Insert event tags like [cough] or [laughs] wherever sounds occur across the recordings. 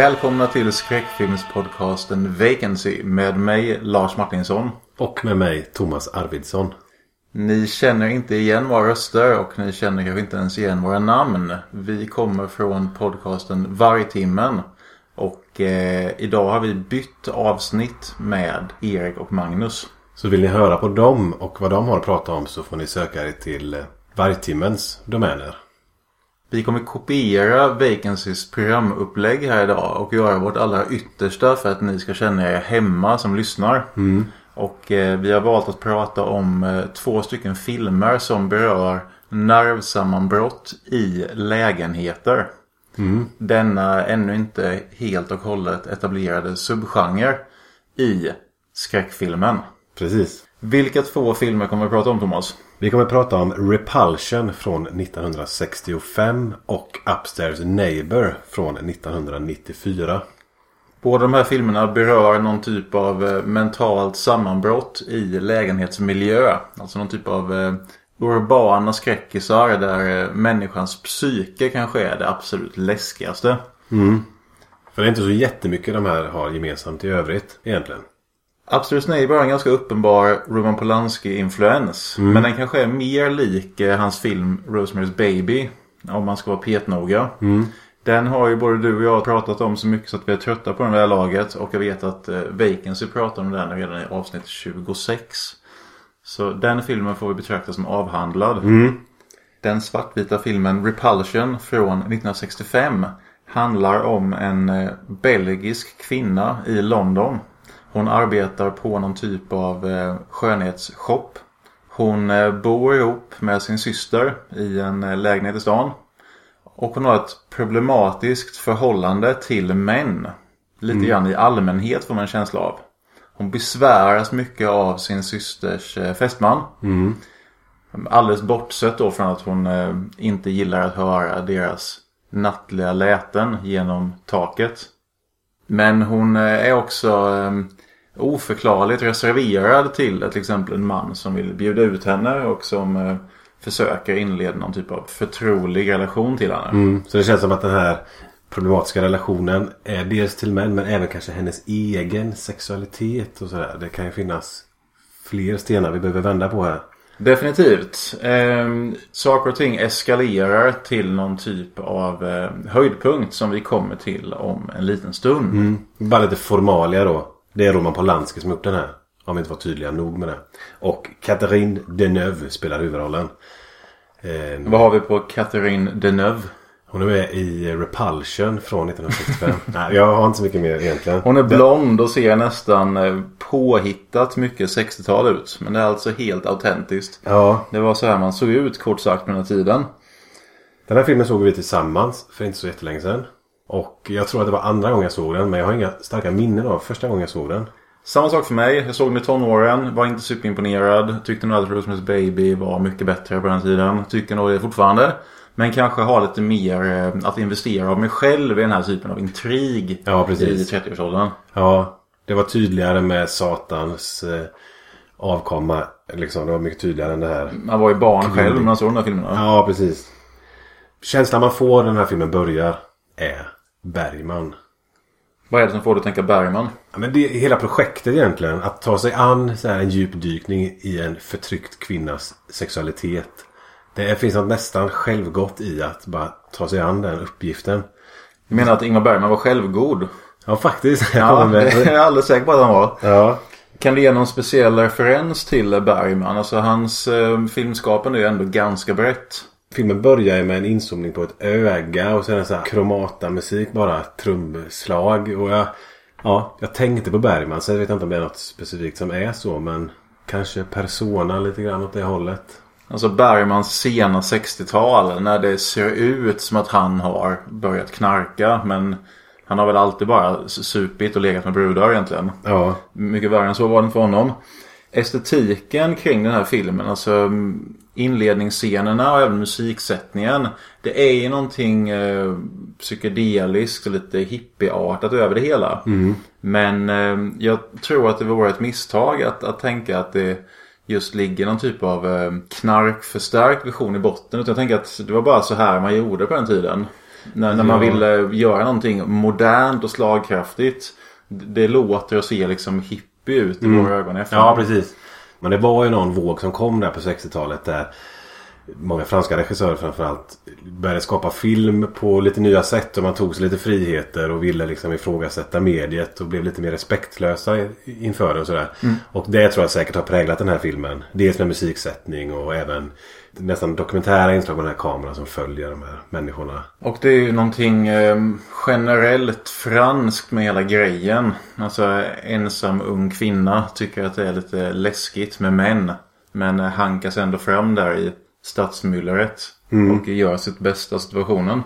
Välkomna till skräckfilmspodcasten Vacancy med mig Lars Martinsson. Och med mig Thomas Arvidsson. Ni känner inte igen våra röster och ni känner kanske inte ens igen våra namn. Vi kommer från podcasten Vargtimmen. Och eh, idag har vi bytt avsnitt med Erik och Magnus. Så vill ni höra på dem och vad de har att prata om så får ni söka er till eh, Vargtimmens domäner. Vi kommer kopiera Vacancys programupplägg här idag och göra vårt allra yttersta för att ni ska känna er hemma som lyssnar. Mm. Och eh, vi har valt att prata om eh, två stycken filmer som berör nervsammanbrott i lägenheter. Mm. Denna ännu inte helt och hållet etablerade subgenre i skräckfilmen. Precis. Vilka två filmer kommer vi prata om Thomas? Vi kommer att prata om Repulsion från 1965 och Upstairs Neighbor från 1994. Båda de här filmerna berör någon typ av eh, mentalt sammanbrott i lägenhetsmiljö. Alltså någon typ av eh, urbana skräckisar där eh, människans psyke kanske är det absolut läskigaste. För det är inte så jättemycket de här har gemensamt i övrigt egentligen. Upstairs Neighbor har en ganska uppenbar Roman Polanski-influens. Men den kanske är mer lik eh, hans film Rosemary's Baby. Om man ska vara petnoga. Den har ju både du och jag pratat om så mycket så att vi är trötta på den här laget. Och jag vet att eh, Vacancy pratar om den redan i avsnitt 26. Så den filmen får vi betrakta som avhandlad. Den svartvita filmen Repulsion från 1965 handlar om en eh, belgisk kvinna i London. Hon arbetar på någon typ av eh, skönhetsshop. Hon eh, bor ihop med sin syster i en eh, lägenhet i stan. Och hon har ett problematiskt förhållande till män. Lite grann i allmänhet får man en känsla av. Hon besväras mycket av sin systers fästman. Alldeles bortsett då från att hon inte gillar att höra deras nattliga läten genom taket. Men hon är också eh, oförklarligt reserverad till till exempel en man som vill bjuda ut henne och som eh, försöker inleda någon typ av förtrolig relation till henne. Mm. Så det känns som att den här problematiska relationen är dels till män men även kanske hennes egen sexualitet och sådär. Det kan ju finnas fler stenar vi behöver vända på här. Definitivt. Ehm, saker och ting eskalerar till någon typ av eh, höjdpunkt som vi kommer till om en liten stund. Mm. Bara lite formalia då. Det är Roman Polanski som gjort den här. Om vi inte var tydliga nog med det. Och Catherine Deneuve spelar huvudrollen. Eh, Vad har vi på Catherine Deneuve? hon är med i Repulsion från 1965. [laughs] Nej, jag har inte så mycket mer egentligen. Hon är blond och ser nästan eh, påhittat mycket 60-tal ut. Men det är alltså helt autentiskt. Ja, Det var så här man såg ut kort sagt på den här tiden. den här filmen såg vi tillsammans för inte så jättelänge sedan. Och jag tror att det var andra gången jag såg den. Men jag har inga starka minnen av första gången jag såg den. Samma sak för mig. Jag såg den i tonåren. Var inte superimponerad. Tyckte nog att Rosemary's Baby var mycket bättre på den tiden. Tycker nog det fortfarande. Men kanske har lite mer eh, att investera av mig själv i den här typen av intrig. Ja, precis. I 30-årsåldern. Ja, det var tydligare med Satans eh, avkomma. Liksom, det var mycket tydligare än det här. Man var ju barn själv när man såg de här filmerna. Ja, precis. Känslan man får när den här filmen börjar är Bergman. Vad är det som får dig att tänka Bergman? Ja, men det är hela projektet egentligen. Att ta sig an så här en djupdykning i en förtryckt kvinnas sexualitet. Det finns något nästan självgott i att bara ta sig an den uppgiften. Jag menar att Ingmar Bergman var självgod. Ja, faktiskt. Ja, det är jag alldeles säker på att han var. ja. Kan du ge någon speciell referens till Bergman? Alltså hans eh, filmskapande är ju ändå ganska brett. Filmen börjar ju med en inzoomning på ett öga och sen så här kromata-musik bara. Trumslag. Och jag, ja, jag tänkte på Bergman. Jag vet inte om det är något specifikt som är så. Men kanske Persona lite grann åt det hållet. Alltså Bergmans sena 60-tal när det ser ut som att han har börjat knarka. Men han har väl alltid bara supit och legat med brudar egentligen. Ja. Mycket värre än så var det för honom. Estetiken kring den här filmen, alltså inledningsscenerna och även musiksättningen. Det är ju någonting eh, psykedeliskt och lite hippieartat över det hela. Men eh, jag tror att det vore ett misstag att, att tänka att det just ligger någon typ av eh, knarkförstärkt version i botten. Utan jag tänker att det var bara så här man gjorde på den tiden. När, när man vill eh, göra någonting modernt och slagkraftigt. Det låter och ser liksom hippie ut i våra ögon efter. Ja, precis. Men det var ju någon våg som kom där på 60-talet där många franska regissörer framförallt började skapa film på lite nya sätt och man tog sig lite friheter och ville liksom ifrågasätta mediet och blev lite mer respektlösa inför det och sådär. Och det tror jag säkert har präglat den här filmen. Dels med musiksättning och även nästan dokumentära inslag på den här kameran som följer de här människorna. Och det är ju någonting eh, generellt franskt med hela grejen. Alltså ensam ung kvinna tycker att det är lite läskigt med män. Men eh, hankas ändå fram där i stadsmyllret. Och gör sitt bästa situationen.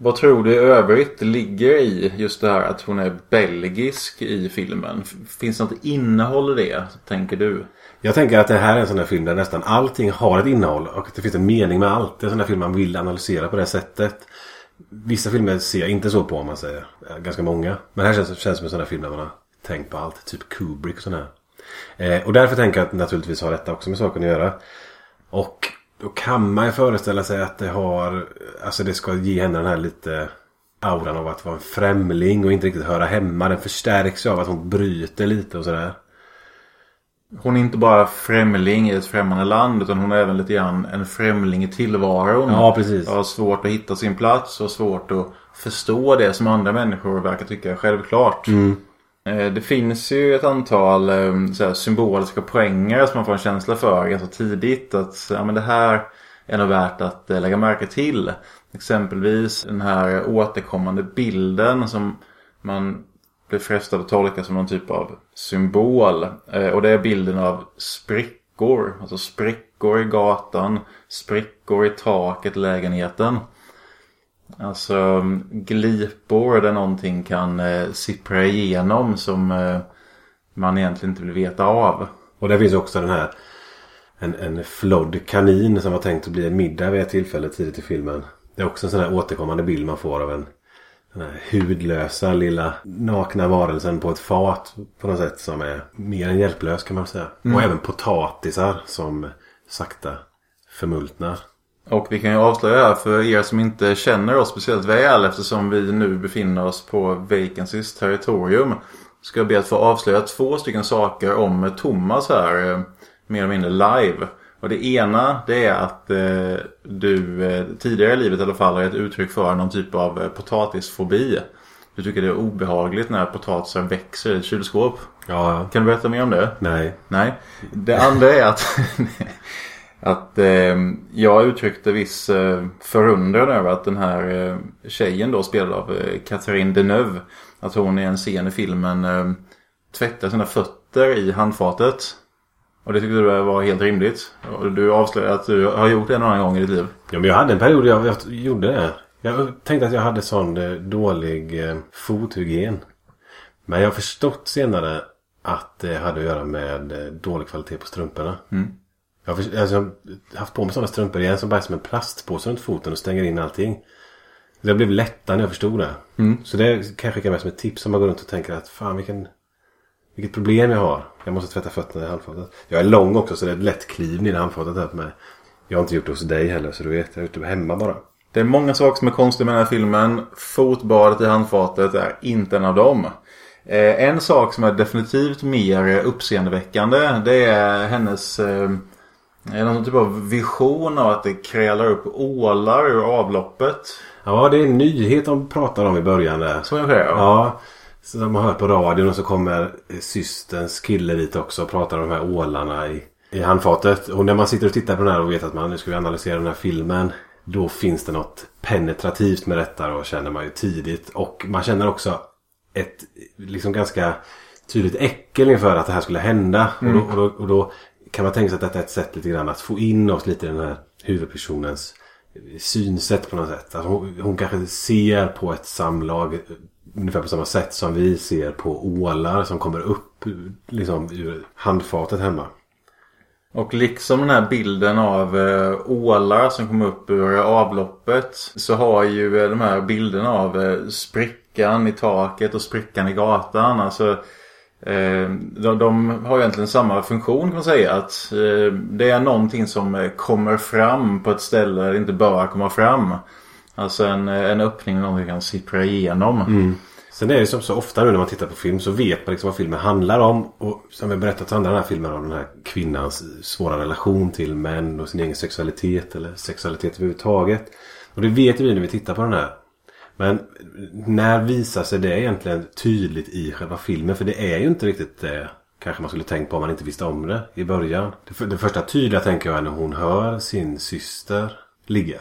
Vad tror du i övrigt ligger i just det här att hon är belgisk i filmen? Finns det något innehåll i det, tänker du? Jag tänker att det här är en sån här film där nästan allting har ett innehåll och att det finns en mening med allt. Det är en sån här film man vill analysera på det sättet. Vissa filmer ser jag inte så på om man säger. Eh, ganska många. Men här känns det känns som en sån här film där man har tänkt på allt. Typ Kubrick och sån här. Eh, och därför tänker jag att naturligtvis har detta också med saken att göra. Och då kan man ju föreställa sig att det har... Alltså det ska ge henne den här lite auran av att vara en främling och inte riktigt höra hemma. Den förstärks ju av att hon bryter lite och sådär. Hon är inte bara främling i ett främmande land utan hon är även lite grann en främling i tillvaron. Ja, precis. Har svårt att hitta sin plats och svårt att förstå det som andra människor verkar tycka är självklart. Eh, Det finns ju ett antal eh, här, symboliska poänger som man får en känsla för ganska tidigt. Att ja, men det här är nog värt att eh, lägga märke till. Exempelvis den här återkommande bilden som man blir frestad att tolka som någon typ av symbol. Eh, och det är bilden av sprickor. Alltså sprickor i gatan, sprickor i taket i lägenheten. Alltså mm, glipor där någonting kan eh, sippra igenom som eh, man egentligen inte vill veta av. Och där finns också den här en, en flodd kanin som var tänkt att bli en middag vid ett tillfälle tidigt i filmen. Det är också en sån här återkommande bild man får av en hudlösa lilla nakna varelsen på ett fat på något sätt som är mer än hjälplös kan man säga. Och även potatisar som sakta förmultnar. Och vi kan ju avslöja för er som inte känner oss speciellt väl eftersom vi nu befinner oss på Vacancys territorium. Ska jag be att få avslöja två stycken saker om Thomas här. eh, Mer eller mindre live. Och det ena det är att eh, du eh, tidigare i livet i alla fall har ett uttryck för någon typ av eh, potatisfobi. Du tycker det är obehagligt när potatisar växer i ett kylskåp. Ja, ja. Kan du berätta mer om det? Nej. Nej. Det andra är att, [laughs] att eh, jag uttryckte viss eh, förundran över att den här eh, tjejen då spelad av eh, Catherine Deneuve. Att hon i en scen i filmen eh, tvättar sina fötter i handfatet. Och det tyckte du var helt rimligt. Och du avslöjade att du har gjort det en annan gång i ditt liv. Ja, men jag hade en period jag, jag gjorde det. Jag tänkte att jag hade sån eh, dålig eh, fothygien. Men jag har förstått senare att det hade att göra med eh, dålig kvalitet på strumporna. Jag har, alltså, jag har haft på mig sådana strumpor igen som bara är som en plastpåse runt foten och stänger in allting. Det blev lättare när jag förstod det. Så det kan jag skicka med som ett tips om man går runt och tänker att fan vilken, vilket problem jag har. Jag måste tvätta fötterna i handfatet. Jag är lång också så det är ett lätt kliv ner i handfatet här på mig. Jag har inte gjort det hos dig heller så du vet. Jag är ute hemma bara. Det är många saker som är konstiga med den här filmen. Fotbadet i handfatet är inte en av dem. Eh, en sak som är definitivt mer uppseendeväckande det är hennes eh, någon typ av vision av att det krälar upp ålar ur avloppet. Ja, det är en nyhet de pratar om i början där. Så ungefär ja. Ja, så man hör på radion och så kommer eh, systerns kille dit också och pratar om de här ålarna i, i handfatet. Och när man sitter och tittar på den här och vet att man nu ska vi analysera den här filmen. Då finns det något penetrativt med detta då känner man ju tidigt. Och man känner också ett liksom ganska tydligt äckel inför att det här skulle hända. Och, då, och, då, och då kan man tänka sig att detta är ett sätt lite grann att få in oss lite i den här huvudpersonens eh, synsätt på något sätt. Alltså hon, hon kanske ser på ett samlag ungefär på samma sätt som vi ser på ålar som kommer upp liksom ur handfatet hemma. Och liksom den här bilden av eh, ålar som kom upp ur avloppet så har ju eh, de här bilderna av eh, sprickan i taket och sprickan i gatan. Alltså, eh, de, de har egentligen samma funktion kan man säga. Att eh, det är någonting som eh, kommer fram på ett ställe där det inte bör komma fram. Alltså en, en öppning någon kan sippra igenom. Mm. Sen är det som så ofta nu när man tittar på film så vet man liksom vad filmen handlar om. Och som jag berättat så handlar den här filmen om den här kvinnans svåra relation till män och sin egen sexualitet eller sexualitet överhuvudtaget. Och det vet vi när vi tittar på den här. Men när visar sig det egentligen tydligt i själva filmen? För det är ju inte riktigt det kanske man skulle tänkt på om man inte visste om det i början. Det, det första tydliga tänker jag är när hon hör sin syster ligga.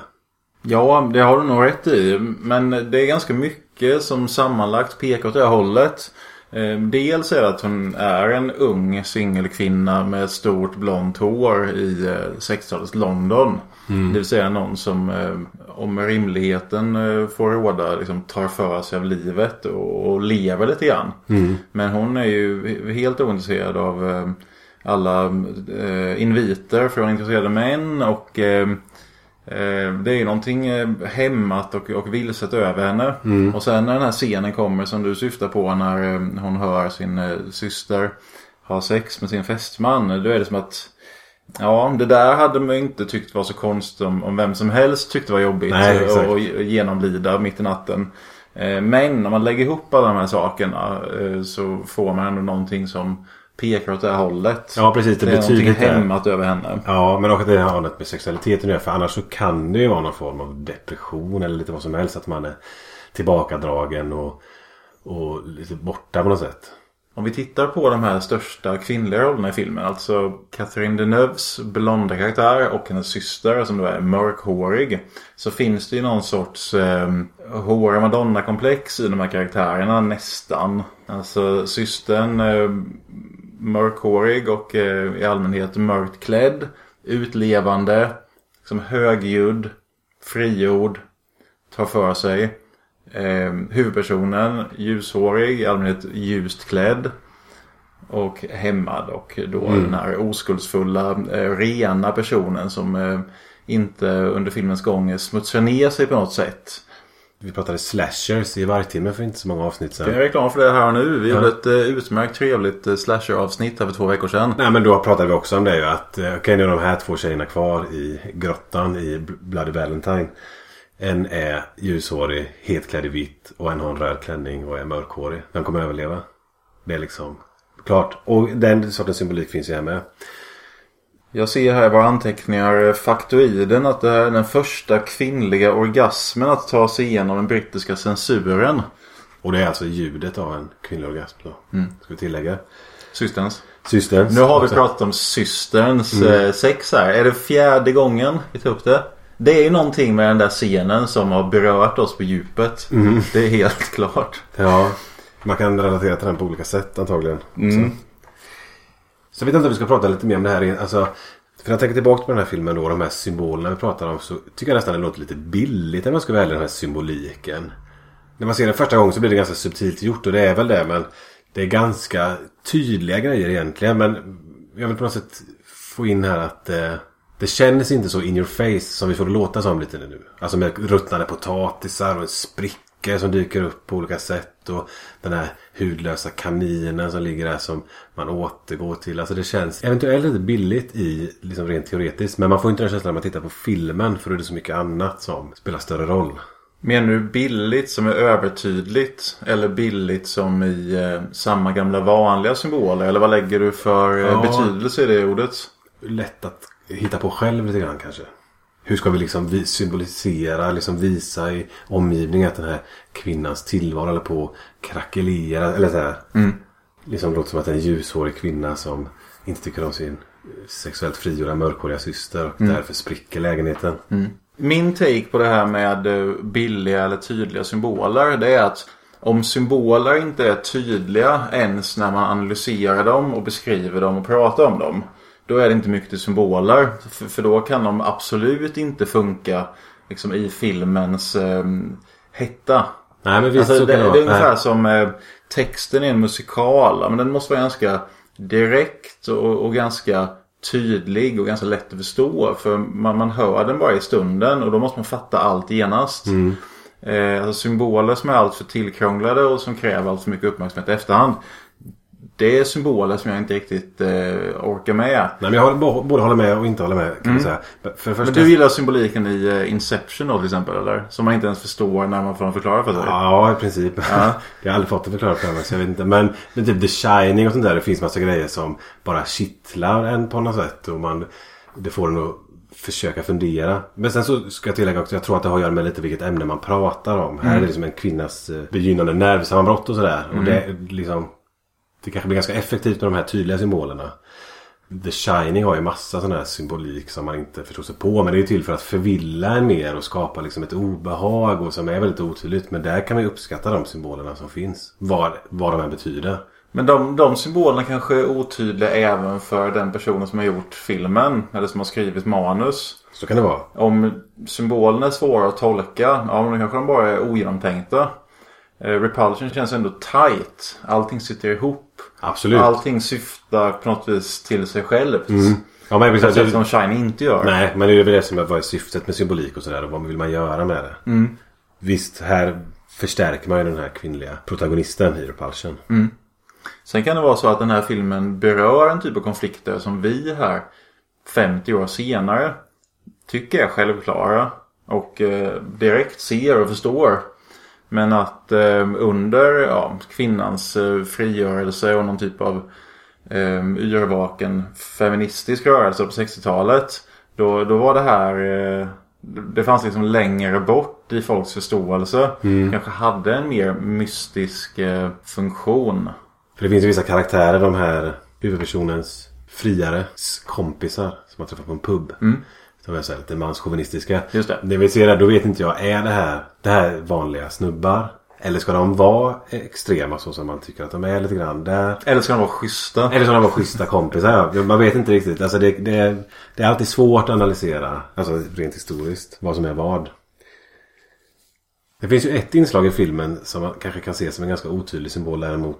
Ja, det har du nog rätt i. Men det är ganska mycket som sammanlagt pekar åt det här hållet. Eh, dels är det att hon är en ung singelkvinna med stort blont hår i 60-talets eh, London. Mm. Det vill säga någon som eh, om rimligheten får råda liksom, tar för sig av livet och, och lever lite grann. Mm. Men hon är ju helt ointresserad av alla inviter från intresserade män och Eh, det är ju någonting eh, hämmat och, och vilset över henne. Mm. Och sen när den här scenen kommer som du syftar på när eh, hon hör sin syster ha sex med sin fästman. Då är det som att Ja, det där hade man inte tyckt var så konstigt om, om vem som helst tyckte var jobbigt att genomlida mitt i natten. Men om man lägger ihop alla de här sakerna så får man ändå någonting som pekar åt det här hållet. Ja precis. Det, det är någonting hämmat över henne. Ja men också det har något med sexualiteten att göra. För annars så kan det ju vara någon form av depression eller lite vad som helst. Att man är tillbakadragen och, och lite borta på något sätt. Om vi tittar på de här största kvinnliga rollerna i filmen. Alltså Catherine Deneuves blonda karaktär och hennes syster som då är mörkhårig. Så finns det ju någon sorts eh, hår madonna-komplex i de här karaktärerna nästan. Alltså systern eh, mörkhårig och eh, i allmänhet mörkt klädd. Utlevande. Liksom högljudd. Friord. Tar för sig. Eh, huvudpersonen ljushårig, i allmänhet ljust klädd. Och hämmad och då mm. den här oskuldsfulla, eh, rena personen som eh, inte under filmens gång smutsar ner sig på något sätt. Vi pratade slashers i vargtimmen för inte så många avsnitt sedan. Jag är reklam för det här nu. Vi ja. gjorde ett uh, utmärkt trevligt uh, slasher-avsnitt här för två veckor sedan. Nej men då pratade vi också om det ju att uh, okej okay, nu är de här två tjejerna kvar i grottan i Bloody Valentine. En är ljushårig, helt klädd i vitt och en har en röd klänning och är mörkhårig. Den kommer överleva. Det är liksom klart. Och den sortens symbolik finns ju här med. Jag ser här i våra anteckningar faktoiden att det här är den första kvinnliga orgasmen att ta sig igenom den brittiska censuren. Och det är alltså ljudet av en kvinnlig orgasm då. Mm. Ska vi tillägga. Systerns. Systerns. Nu har vi pratat om systerns mm. Eh, sex här. Är det fjärde gången vi tar upp det? Det är ju någonting med den där scenen som har berört oss på djupet. Mm. Det är helt [laughs] klart. Ja. Man kan relatera till den på olika sätt antagligen. Mm. Så jag vet inte om vi ska prata lite mer om det här. Alltså, för när jag tänker tillbaka på den här filmen då. De här symbolerna vi pratar om. Så tycker jag nästan det låter lite billigt. När man ska välja den här symboliken. När man ser den första gången så blir det ganska subtilt gjort. Och det är väl det. Men det är ganska tydliga grejer egentligen. Men jag vill på något sätt få in här att. Eh, det känns inte så in your face som vi får det låta som lite nu. Alltså med ruttnade potatisar och en spricka som dyker upp på olika sätt. Och den här hudlösa kaninen som ligger där som man återgår till. Alltså det känns eventuellt lite billigt i, liksom rent teoretiskt. Men man får inte den känslan när man tittar på filmen. För då är det så mycket annat som spelar större roll. Menar du billigt som är övertydligt? Eller billigt som i eh, samma gamla vanliga symboler? Eller vad lägger du för eh, ja, betydelse i det ordet? Lätt att hitta på själv lite grann kanske. Hur ska vi liksom symbolisera, liksom visa i omgivningen att den här kvinnans tillvaro håller på krackelera. Eller så här. Mm. Liksom låter som att en ljushårig kvinna som inte tycker om sin sexuellt frigjorda mörkhåriga syster och mm. därför spricker lägenheten. Mm. Min take på det här med eh, billiga eller tydliga symboler det är att om symboler inte är tydliga ens när man analyserar dem och beskriver dem och pratar om dem då är det inte mycket till symboler. För, för då kan de absolut inte funka liksom, i filmens eh, hetta. Nej men visst alltså, det, det, är ungefär Nej. som eh, texten i en musikal. Men den måste vara ganska direkt och, och, ganska tydlig och ganska lätt att förstå. För man, man hör den bara i stunden och då måste man fatta allt genast. Mm. Eh, alltså symboler som är alltför tillkrånglade och som kräver allt för mycket uppmärksamhet i efterhand det är symboler som jag inte riktigt eh, orkar med. Nej, men jag både håller med och inte håller med kan man säga. För det Men första... du gillar symboliken i eh, Inception då till exempel eller? Som man inte ens förstår när man får den förklara för sig. Ja, i princip. [laughs] jag har aldrig fått det förklarat för mig så jag vet inte. Men, men typ The Shining och sånt där. Det finns massa grejer som bara kittlar en på något sätt. Och man, det får en att försöka fundera. Men sen så ska jag tillägga också. Jag tror att det har att göra med lite vilket ämne man pratar om. Här är det liksom en kvinnas eh, begynnande nervsammanbrott och sådär. Och det liksom... Det kanske blir ganska effektivt med de här tydliga symbolerna. The Shining har ju massa sån här symbolik som man inte förstår sig på. Men det är ju till för att förvilla en mer och skapa liksom ett obehag och som är väldigt otydligt. Men där kan man ju uppskatta de symbolerna som finns. Vad, vad de än betyder. Men de, de symbolerna kanske är otydliga även för den personen som har gjort filmen. Eller som har skrivit manus. Så kan det vara. Om symbolerna är svåra att tolka, ja men då kanske de bara är ogenomtänkta. Eh, Repulsion känns ändå tight. Allting sitter ihop. Absolut. Allting syftar på något vis till sig självt. Ja, men precis. som Shiny inte gör. Nej, men det är väl det som är vad är syftet med symbolik och sådär. Och vad vill man göra med det? Visst, här förstärker man ju den här kvinnliga protagonisten i Repulsion. Sen kan det vara så att den här filmen berör en typ av konflikter som vi här 50 år senare tycker är självklara. Och eh, direkt ser och förstår. Men att eh, under ja, kvinnans eh, frigörelse och någon typ av eh, yrvaken feministisk rörelse på 60-talet. Då, då var det här... Eh, det fanns liksom längre bort i folks förståelse. Kanske hade en mer mystisk funktion. För det finns ju vissa karaktärer, de här huvudpersonens friare kompisar som man träffar på en pub. Som är så här lite manschauvinistiska. Just det. Det vi ser där, då vet inte jag, är det här, det här vanliga snubbar? Eller ska de vara extrema så som man tycker att de är lite grann där? Eller ska de vara schyssta? Eller ska de vara schyssta kompisar? Man vet inte riktigt. Alltså det, det, är, det är alltid svårt att analysera. Alltså rent historiskt. Vad som är vad. Det finns ju ett inslag i filmen som man kanske kan se som en ganska otydlig symbol däremot.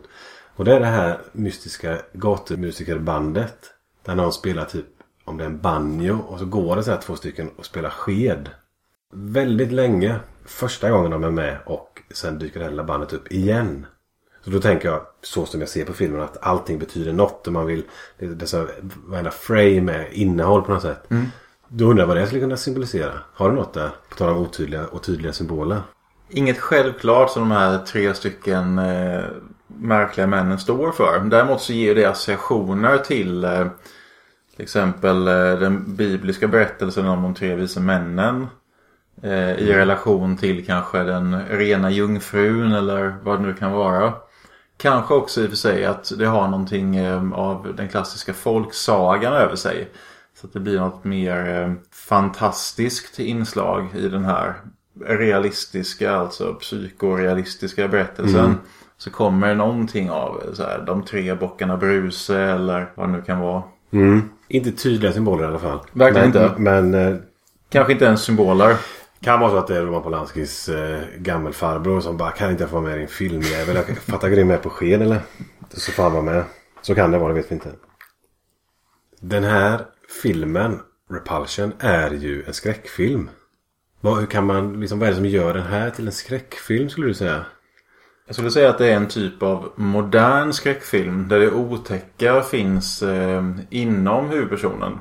Och det är det här mystiska gatumusikerbandet. Där någon spelar typ om det är en banjo och så går det så här två stycken och spelar sked. Väldigt länge. Första gången de är med och sen dyker det här lilla bandet upp igen. Så då tänker jag så som jag ser på filmen att allting betyder något och man vill... Det, det är så, varenda frame är innehåll på något sätt. Då undrar jag vad det skulle kunna symbolisera. Har du något där? På tal om otydliga och tydliga symboler. Inget självklart som de här tre stycken eh, märkliga männen står för. Däremot så ger det associationer till eh, till exempel eh, den bibliska berättelsen om de tre vise männen. Eh, I relation till kanske den rena jungfrun eller vad det nu kan vara. Kanske också i och för sig att det har någonting eh, av den klassiska folksagan över sig. Så att det blir något mer eh, fantastiskt inslag i den här realistiska, alltså psykorealistiska berättelsen. Så kommer någonting av så här, de tre bockarna Bruse eller vad det nu kan vara. Inte tydliga symboler i alla fall. Verkligen men, inte. Men Kanske inte ens symboler kan vara så att det är Roman Polanskis eh, gammelfarbror som bara kan inte jag få vara med i din filmjävel. Jag fattar grejen med på sked eller? Så får han vara med. Så kan det vara, det vet vi inte. Den här filmen, Repulsion, är ju en skräckfilm. Vad, hur kan man, liksom, vad är det som gör den här till en skräckfilm skulle du säga? Jag skulle säga att det är en typ av modern skräckfilm där det otäcka finns eh, inom huvudpersonen.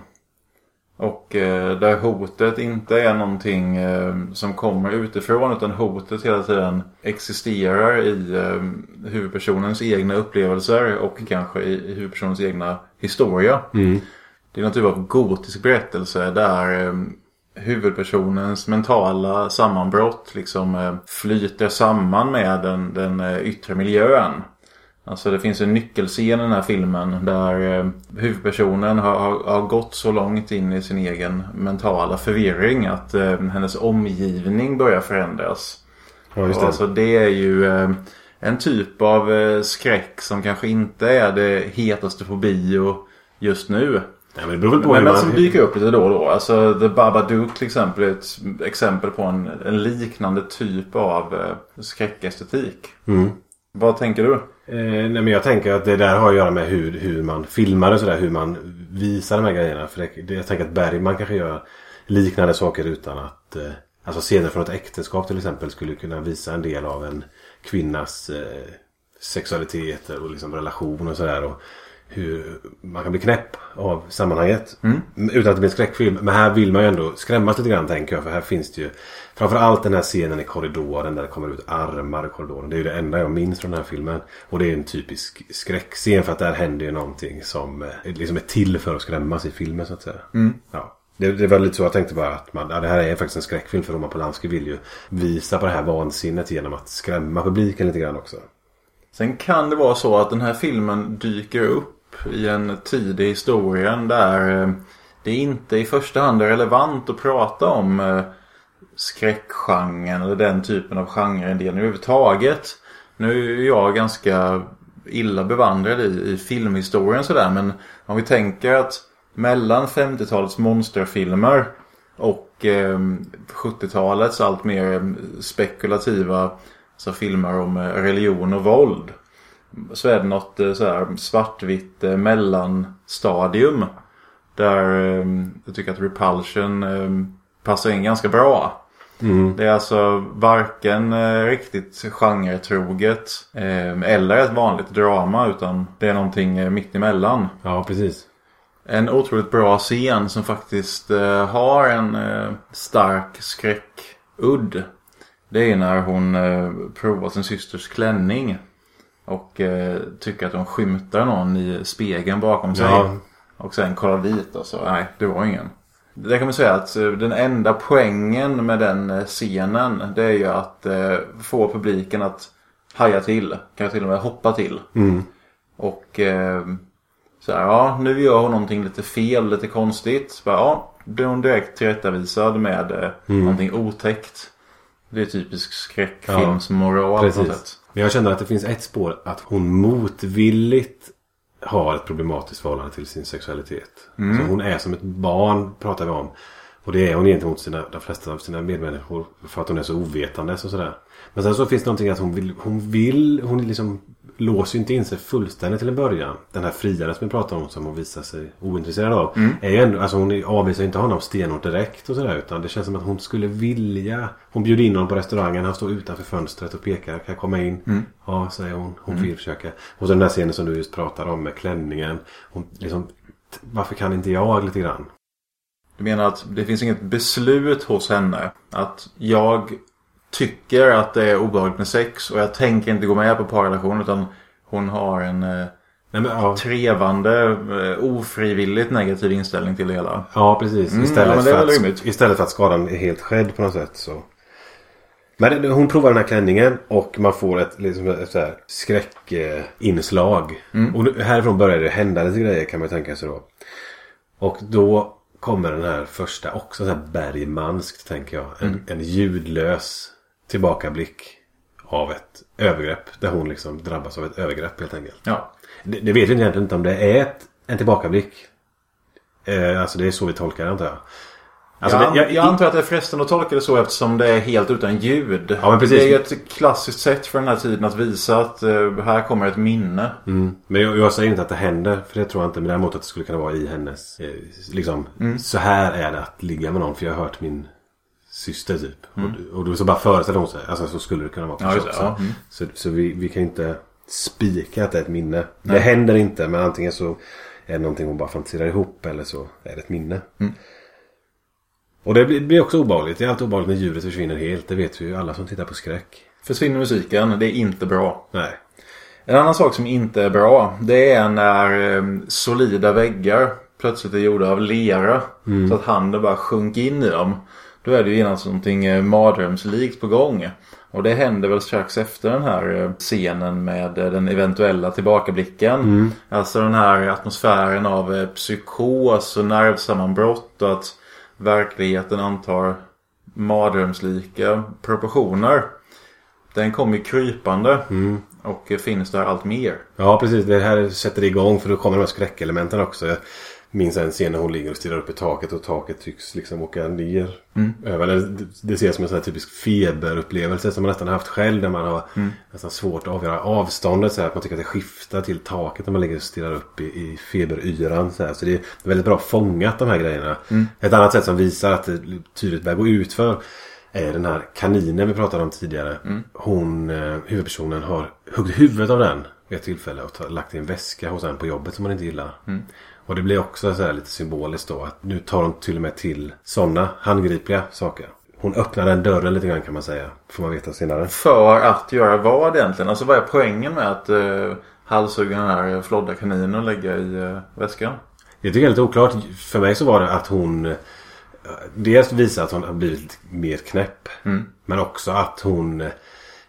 Och eh, där hotet inte är någonting eh, som kommer utifrån utan hotet hela tiden existerar i eh, huvudpersonens egna upplevelser och kanske i, huvudpersonens egna historia. Det är någon typ av gotisk berättelse där huvudpersonens mentala sammanbrott liksom flyter samman med den, den yttre miljön. Alltså det finns en nyckelscen i den här filmen där eh, huvudpersonen har, har, har gått så långt in i sin egen mentala förvirring att eh, hennes omgivning börjar förändras. Ja, det. Alltså det är ju eh, en typ av eh, skräck som kanske inte är det hetaste på bio just nu. Ja, men det på Men, men som dyker upp lite då och då. Alltså The Babadook till exempel är ett exempel på en, en liknande typ av eh, skräckestetik. Mm. Vad tänker du? Eh, nej men jag tänker att det där har att göra med hur, hur man filmar och sådär. Hur man visar de här grejerna. För det, jag tänker att Bergman kanske gör liknande saker utan att... Eh, alltså scener från ett äktenskap till exempel skulle kunna visa en del av en kvinnas eh, sexualiteter och liksom relation och sådär. Och hur man kan bli knäpp av sammanhanget. Utan att det blir en skräckfilm. Men här vill man ju ändå skrämmas lite grann tänker jag. För här finns det ju Framförallt den här scenen i korridoren där det kommer ut armar i korridoren. Det är ju det enda jag minns från den här filmen. Och det är en typisk skräckscen för att där händer ju någonting som eh, liksom är till för att skrämmas i filmen så att säga. Ja. Det, det var lite så jag tänkte bara att man, ja, det här är faktiskt en skräckfilm för Roman Polanski vill ju visa på det här vansinnet genom att skrämma publiken lite grann också. Sen kan det vara så att den här filmen dyker upp i en tid i historien där eh, det inte i första hand är relevant att prata om eh, skräckgenren eller den typen av genreindelning överhuvudtaget. Nu är jag ganska illa bevandrad i, i filmhistorien sådär men om vi tänker att mellan 50-talets monsterfilmer och eh, 70-talets allt mer spekulativa alltså filmer om eh, religion och våld. Så är det något eh, så här svartvitt eh, mellanstadium. Där eh, jag tycker att Repulsion eh, passar in ganska bra. Det är alltså varken eh, riktigt genretroget eh, eller ett vanligt drama utan det är någonting eh, mitt emellan. Ja, precis. En otroligt bra scen som faktiskt eh, har en eh, stark skräckudd. Det är när hon eh, provar sin systers klänning. Och eh, tycker att hon skymtar någon i spegeln bakom sig. Ja. Och sen kollar dit och så, nej det var ingen. Det kan man säga att eh, den enda poängen med den eh, scenen det är ju att eh, få publiken att haja till. Kanske till och med hoppa till. Och eh, så här, ja nu gör hon någonting lite fel, lite konstigt. Bara, ja, blir hon direkt tillrättavisad med eh, någonting otäckt. Det är typisk skräckfilmsmoral sätt. Precis. Men jag känner att det finns ett spår att hon motvilligt har ett problematiskt förhållande till sin sexualitet. Så hon är som ett barn pratar vi om. Och det är hon gentemot sina, de flesta av sina medmänniskor. För att hon är så ovetandes och sådär. Men sen så finns det någonting att hon vill, hon vill, hon liksom låser ju inte in sig fullständigt till en början. Den här friaren som vi pratar om som hon visar sig ointresserad av. Är ju ändå, alltså hon avvisar inte honom stenhårt direkt och sådär. Utan det känns som att hon skulle vilja. Hon bjuder in honom på restaurangen. Han står utanför fönstret och pekar. Kan jag komma in? Ja, säger hon. Hon vill försöka. Och så den där scenen som du just pratar om med klänningen. Hon liksom, varför kan inte jag lite grann? Du menar att det finns inget beslut hos henne att jag tycker att det är obehagligt med sex och jag tänker inte gå med på parrelation utan hon har en eh, Nej, men, ja. trevande, eh, ofrivilligt negativ inställning till det hela. Ja, precis. Mm, Istället, ja, det är för att, istället för att skadan är helt skedd på något sätt. Så. Men hon provar den här klänningen och man får ett, liksom, ett så här skräckinslag. Mm. Och härifrån börjar det hända lite grejer kan man tänka sig då. Och då kommer den här första också så här bergmanskt tänker jag. En, Mm. en ljudlös tillbakablick av ett övergrepp. Där hon liksom drabbas av ett övergrepp helt enkelt. Ja. Det, det vet vi egentligen inte om det är ett, en tillbakablick. Eh, alltså det är så vi tolkar det antar jag. Alltså, jag, det, jag, antar att det är frestande att tolka det så eftersom det är helt utan ljud. Ja, men precis. Det är ju ett klassiskt sätt för den här tiden att visa att eh, här kommer ett minne. mm, men jag, jag säger inte att det händer. För det tror jag inte. Men däremot att det skulle kunna vara i hennes. Eh, liksom. Mm. Så här är det att ligga med någon. För jag har hört min syster typ. Och, och då så bara föreställer hon sig. Alltså så skulle det kunna vara Mm. Ja, också. Ja, mm. Så, så vi, vi kan inte spika att det är ett minne. Det händer inte. Men antingen så är det någonting hon bara fantiserar ihop. Eller så är det ett minne. Mm. Och det blir, blir också obehagligt. Det är alltid obehagligt när djuret försvinner helt. Det vet vi ju alla som tittar på skräck. Försvinner musiken, det är inte bra. Nej. En annan sak som inte är bra. Det är när eh, solida väggar plötsligt är gjorda av lera. Så att handen bara sjunker in i dem. Då är det ju genast någonting eh, mardrömslikt på gång. Och det händer väl strax efter den här eh, scenen med eh, den eventuella tillbakablicken. Alltså den här atmosfären av psykos och nervsammanbrott och att verkligheten antar mardrömslika proportioner. Den kommer krypande och eh, finns där allt mer. Ja precis, det här sätter igång för då kommer de här skräckelementen också. Minns en scen när hon ligger och stirrar upp i taket och taket tycks liksom åka ner. Över. Eller Det, ses som en sån här typisk feberupplevelse som man nästan haft själv. Där man har nästan svårt att avgöra avståndet. Så här, att man tycker att det skiftar till taket när man ligger och stirrar upp i, i feberyran. Så, här. så det är väldigt bra fångat de här grejerna. Ett annat sätt som visar att det tydligt börjar gå ut för är den här kaninen vi pratade om tidigare. Hon, eh, huvudpersonen, har huggit huvudet av den vid ett tillfälle och lagt i en väska hos en på jobbet som hon inte gillar. Och det blir också så här lite symboliskt då att nu tar hon till och med till sådana handgripliga saker. Hon öppnar den dörren lite grann kan man säga. Får man veta senare. För att göra vad egentligen? Alltså vad är poängen med att eh, halshugga den här flodda kaninen och lägga i eh, väskan? Jag tycker det är lite oklart. För mig så var det att hon eh, Dels visar att hon har blivit mer knäpp. Men också att hon eh,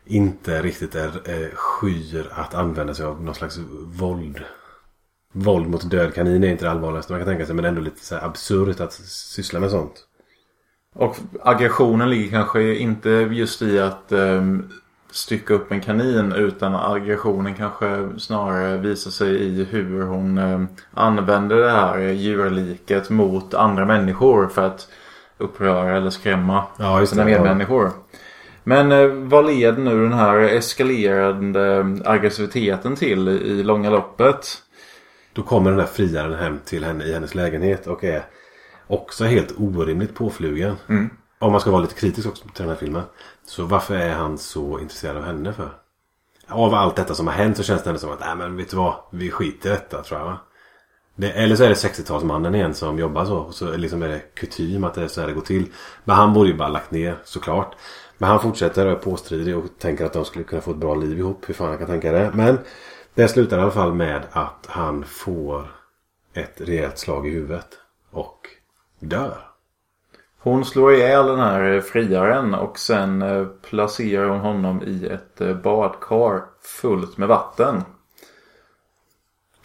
inte riktigt är eh, skyr att använda sig av någon slags våld. Våld mot död kanin är inte det allvarligaste man kan tänka sig. Men ändå lite så här absurt att syssla med sånt. Och aggressionen ligger kanske inte just i att eh, stycka upp en kanin utan aggressionen kanske snarare visar sig i hur hon eh, använder det här djurliket mot andra människor för att uppröra eller skrämma Ja, sina medmänniskor. Men eh, vad leder nu den här eskalerande aggressiviteten till i långa loppet? Då kommer den här friaren hem till henne i hennes lägenhet och är också helt orimligt påflugen. Om man ska vara lite kritisk också till den här filmen. Så varför är han så intresserad av henne för? Av allt detta som har hänt så känns det ändå som att nej men vet du vad? Vi skiter i detta tror jag va? Det, eller så är det 60-talsmannen igen som jobbar så. Och så liksom är det kutym att det är så här det går till. Men han borde ju bara lagt ner såklart. Men han fortsätter och är påstridig och tänker att de skulle kunna få ett bra liv ihop. Hur fan han kan tänka det. Men det slutar i alla fall med att han får ett rejält slag i huvudet. Och dör. Hon slår ihjäl den här friaren och sen eh, placerar hon honom i ett eh, badkar fullt med vatten.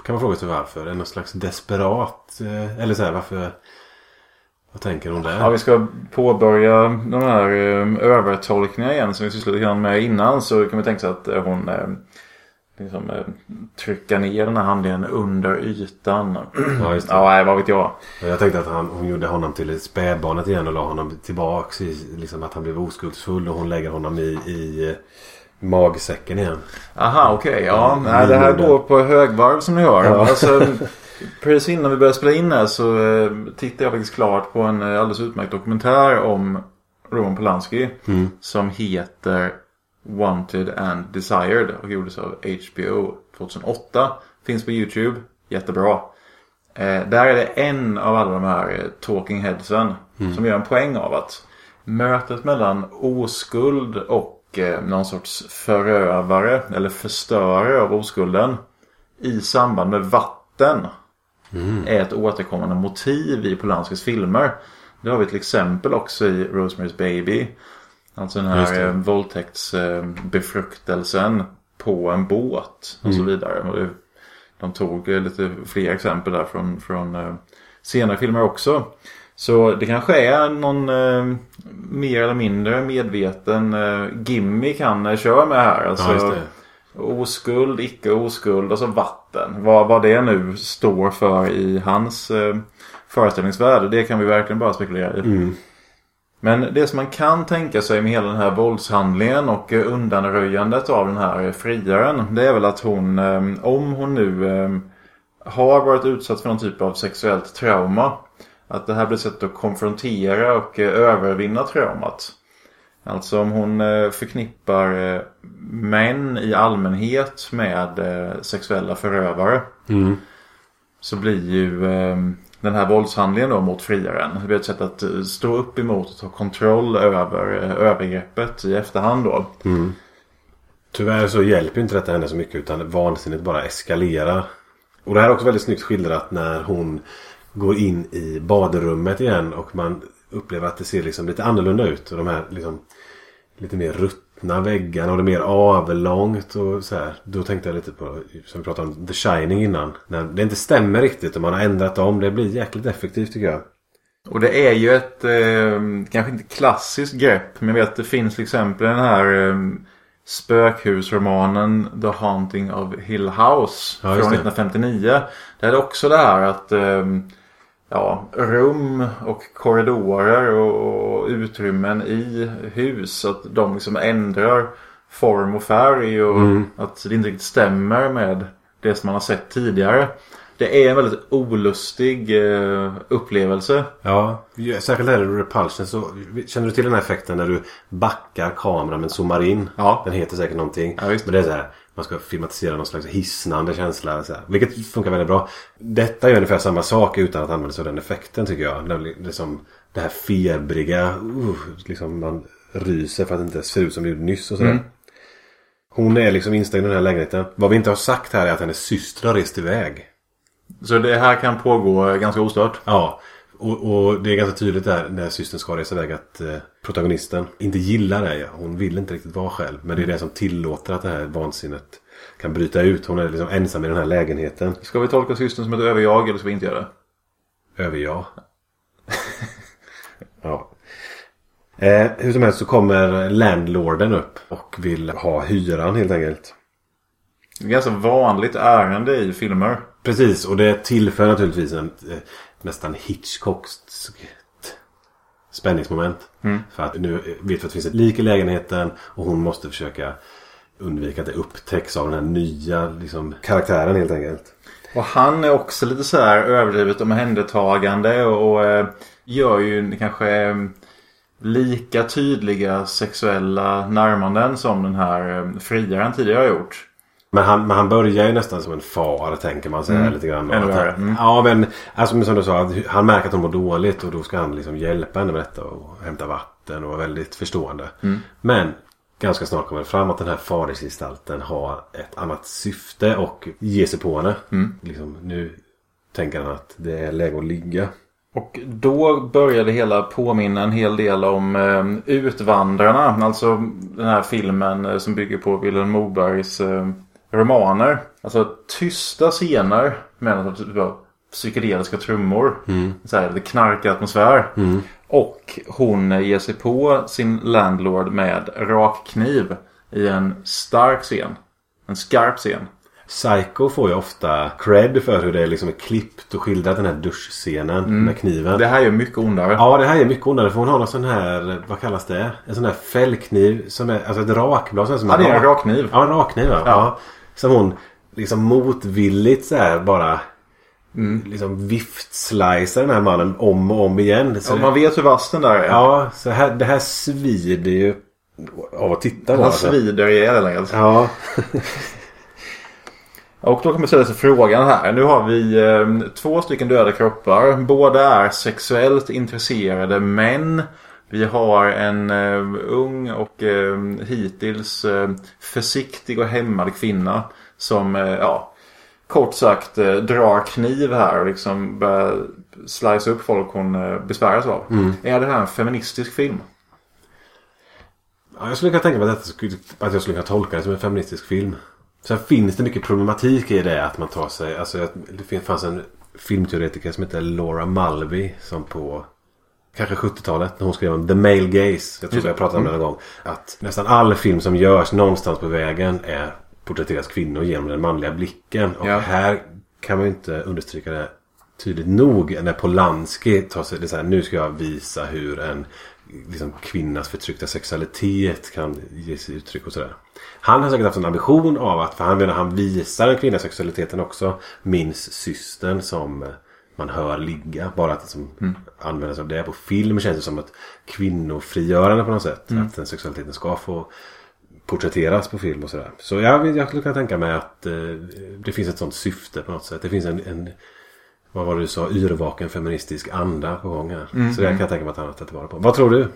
Kan man fråga sig varför? Är det någon slags desperat? eh, Eller så här varför? Vad tänker hon där? Ja, vi ska påbörja de här övertolkningarna igen som vi sysslade med innan. Så kan vi tänka sig att hon liksom, eh, trycker ner den här handlingen under ytan. [clears throat] Ja, just det. Ja, nej, vad vet jag. Jag tänkte att han, hon gjorde honom till spädbarnet igen och la honom tillbaks i liksom att han blev oskuldsfull och hon lägger honom i, i eh, magsäcken igen. Aha, okej. ja, Mm, nej, det här går på högvarv som ni hör. Ja. Alltså, [laughs] precis innan vi började spela in här så eh, tittade jag faktiskt klart på en alldeles utmärkt dokumentär om Roman Polanski. Mm. Som heter Wanted and Desired och gjordes av HBO 2008. Finns på YouTube. Jättebra. Eh, där är det en av alla de här eh, talking headsen som gör en poäng av att mötet mellan oskuld och eh, någon sorts förövare eller förstörare av oskulden i samband med vatten är ett återkommande motiv i Polanskis filmer. Det har vi till exempel också i Rosemary's Baby. Alltså den här eh, våldtäktsbefruktelsen på en båt och så vidare. De tog eh, lite fler exempel där från, från eh, senare filmer också. Så det kanske är någon eh, mer eller mindre medveten eh, gimmick han kör med här. Alltså, Ja. Oskuld, icke oskuld, alltså vatten. Vad, vad det nu står för i hans eh, föreställningsvärld. Det kan vi verkligen bara spekulera i. Mm. Men det som man kan tänka sig med hela den här våldshandlingen och undanröjandet av den här friaren. Det är väl att hon, eh, om hon nu eh, har varit utsatt för någon typ av sexuellt trauma. Att det här blir ett sätt att konfrontera och eh, övervinna traumat. Alltså om hon förknippar män i allmänhet med sexuella förövare. Mm. Så blir ju den här våldshandlingen då mot friaren. Det blir ett sätt att eh, stå upp emot och ta kontroll över eh, övergreppet i efterhand då. Mm. Tyvärr så hjälper inte detta henne så mycket utan vansinnet bara eskalerar. Och det här är också väldigt snyggt skildrat när hon går in i badrummet igen och man upplever att det ser liksom lite annorlunda ut. Och de här liksom lite mer ruttna väggarna och det är mer avlångt och så här. Då tänkte jag lite på, som vi pratade om, The Shining innan. När det inte stämmer riktigt och man har ändrat om. Det blir jäkligt effektivt tycker jag. Och det är ju ett, eh, kanske inte klassiskt grepp. Men jag vet att det finns till exempel den här eh, spökhusromanen The Haunting of Hill House. Ja, från just det. 1959. Där är det också det här att eh, ja, rum och korridorer och, utrymmen i hus. Att de liksom ändrar form och färg. Och att det inte riktigt stämmer med det som man har sett tidigare. Det är en väldigt olustig eh, upplevelse. Ja, särskilt här i Repulsion så känner du till den här effekten när du backar kameran men zoomar in? Ja. Den heter säkert någonting. Ja, men det är så här, man ska filmatisera någon slags hisnande känsla. Så här, vilket funkar väldigt bra. Detta är ungefär samma sak utan att använda sig av den effekten tycker jag. Nämligen liksom det här febriga. Uh, liksom man ryser för att det inte ser ut som det gjorde nyss och sådär. Mm. Hon är liksom instängd i den här lägenheten. Vad vi inte har sagt här är att hennes syster har rest iväg. Så det här kan pågå ganska ostört. Ja, och, och det är ganska tydligt där när systern ska resa iväg att eh, protagonisten inte gillar det. Hon vill inte riktigt vara själv. Men det är det som tillåter att det här vansinnet kan bryta ut. Hon är liksom ensam i den här lägenheten. Ska vi tolka systern som ett överjag eller ska vi inte göra det? Över jag. [laughs] ja. Eh, hur som helst så kommer landlorden upp och vill ha hyran helt enkelt. Det är ganska vanligt ärende i filmer. Precis, och det tillför naturligtvis en eh, nästan Hitchcockskt spänningsmoment. För att nu vet vi att det finns ett lik i lägenheten och hon måste försöka undvika att det upptäcks av den här nya liksom, karaktären helt enkelt. Och han är också lite så här överdrivet omhändertagande och, och eh, gör ju kanske eh, lika tydliga sexuella närmanden som den här eh, friaren tidigare har gjort. Men han, men han börjar ju nästan som en far tänker man sig Mm. lite grann. Ännu värre. Mm. Ja men alltså, som du sa, att han märker att hon mår dåligt och då ska han liksom hjälpa henne med detta och hämta vatten och vara väldigt förstående. Mm. Men ganska snart kommer det fram att den här fadersgestalten har ett annat syfte och ger sig på henne. Mm. Liksom, nu tänker han att det är läge att ligga. Och då började hela påminna en hel del om eh, Utvandrarna. Alltså den här filmen eh, som bygger på Vilhelm Mobergs eh, romaner. Alltså tysta scener med typ psykedeliska trummor. Så här, det knarkar atmosfär. Och hon ger sig på sin landlord med rakkniv i en stark scen. En skarp scen. Psycho får ju ofta cred för hur det liksom är klippt och skildrat den här duschscenen med kniven. Mm. Det här är mycket ondare. Ja det här är mycket ondare för hon har någon sån här, vad kallas det? En sån här fällkniv som är, alltså ett rakblad. Som Ja, det är en rak- rakkniv. Ja en rakkniv ja. ja. Som hon liksom motvilligt så här bara Mm. liksom viftslicer den här mannen om och om igen. Så, Så man vet hur vass den där är. ja, så här, det här svider ju av att titta på. Han alltså. svider ihjäl helt enkelt. Ja. [laughs] Och då kommer ställa sig frågan här. Nu har vi eh, två stycken döda kroppar. Båda är sexuellt intresserade män. Vi har en eh, ung och eh, hittills eh, försiktig och hämmad kvinna. Som, eh, ja, kort sagt eh, drar kniv här och liksom börjar slice upp folk hon eh, besväras av. Är det här en feministisk film? Ja, jag skulle kunna tänka mig att, skulle, att jag skulle kunna tolka det som en feministisk film. Sen finns det mycket problematik i det att man tar sig... Alltså det fanns en filmteoretiker som heter Laura Mulvey som på kanske 70-talet när hon skrev om The Male Gaze. Jag tror jag pratade om det någon gång. Att nästan all film som görs någonstans på vägen är porträtteras kvinnor genom den manliga blicken. Och Ja. här kan man ju inte understryka det tydligt nog när Polanski tar sig... Det så här, nu ska jag visa hur en liksom, kvinnas förtryckta sexualitet kan ge sig uttryck och sådär. Han har säkert haft en ambition av att, för han menar han visar den kvinnliga sexualiteten också. Minns systern som eh, man hör ligga. Bara att liksom använda sig av det. På film känns det som ett kvinnofrigörande på något sätt. Att den sexualiteten ska få porträtteras på film och sådär. Så jag, jag skulle kunna tänka mig att eh, det finns ett sånt syfte på något sätt. Det finns en, en vad var det du sa? Yrvaken feministisk anda på gång här. Så det kan jag tänka mig att han har tagit vara på. Vad tror du?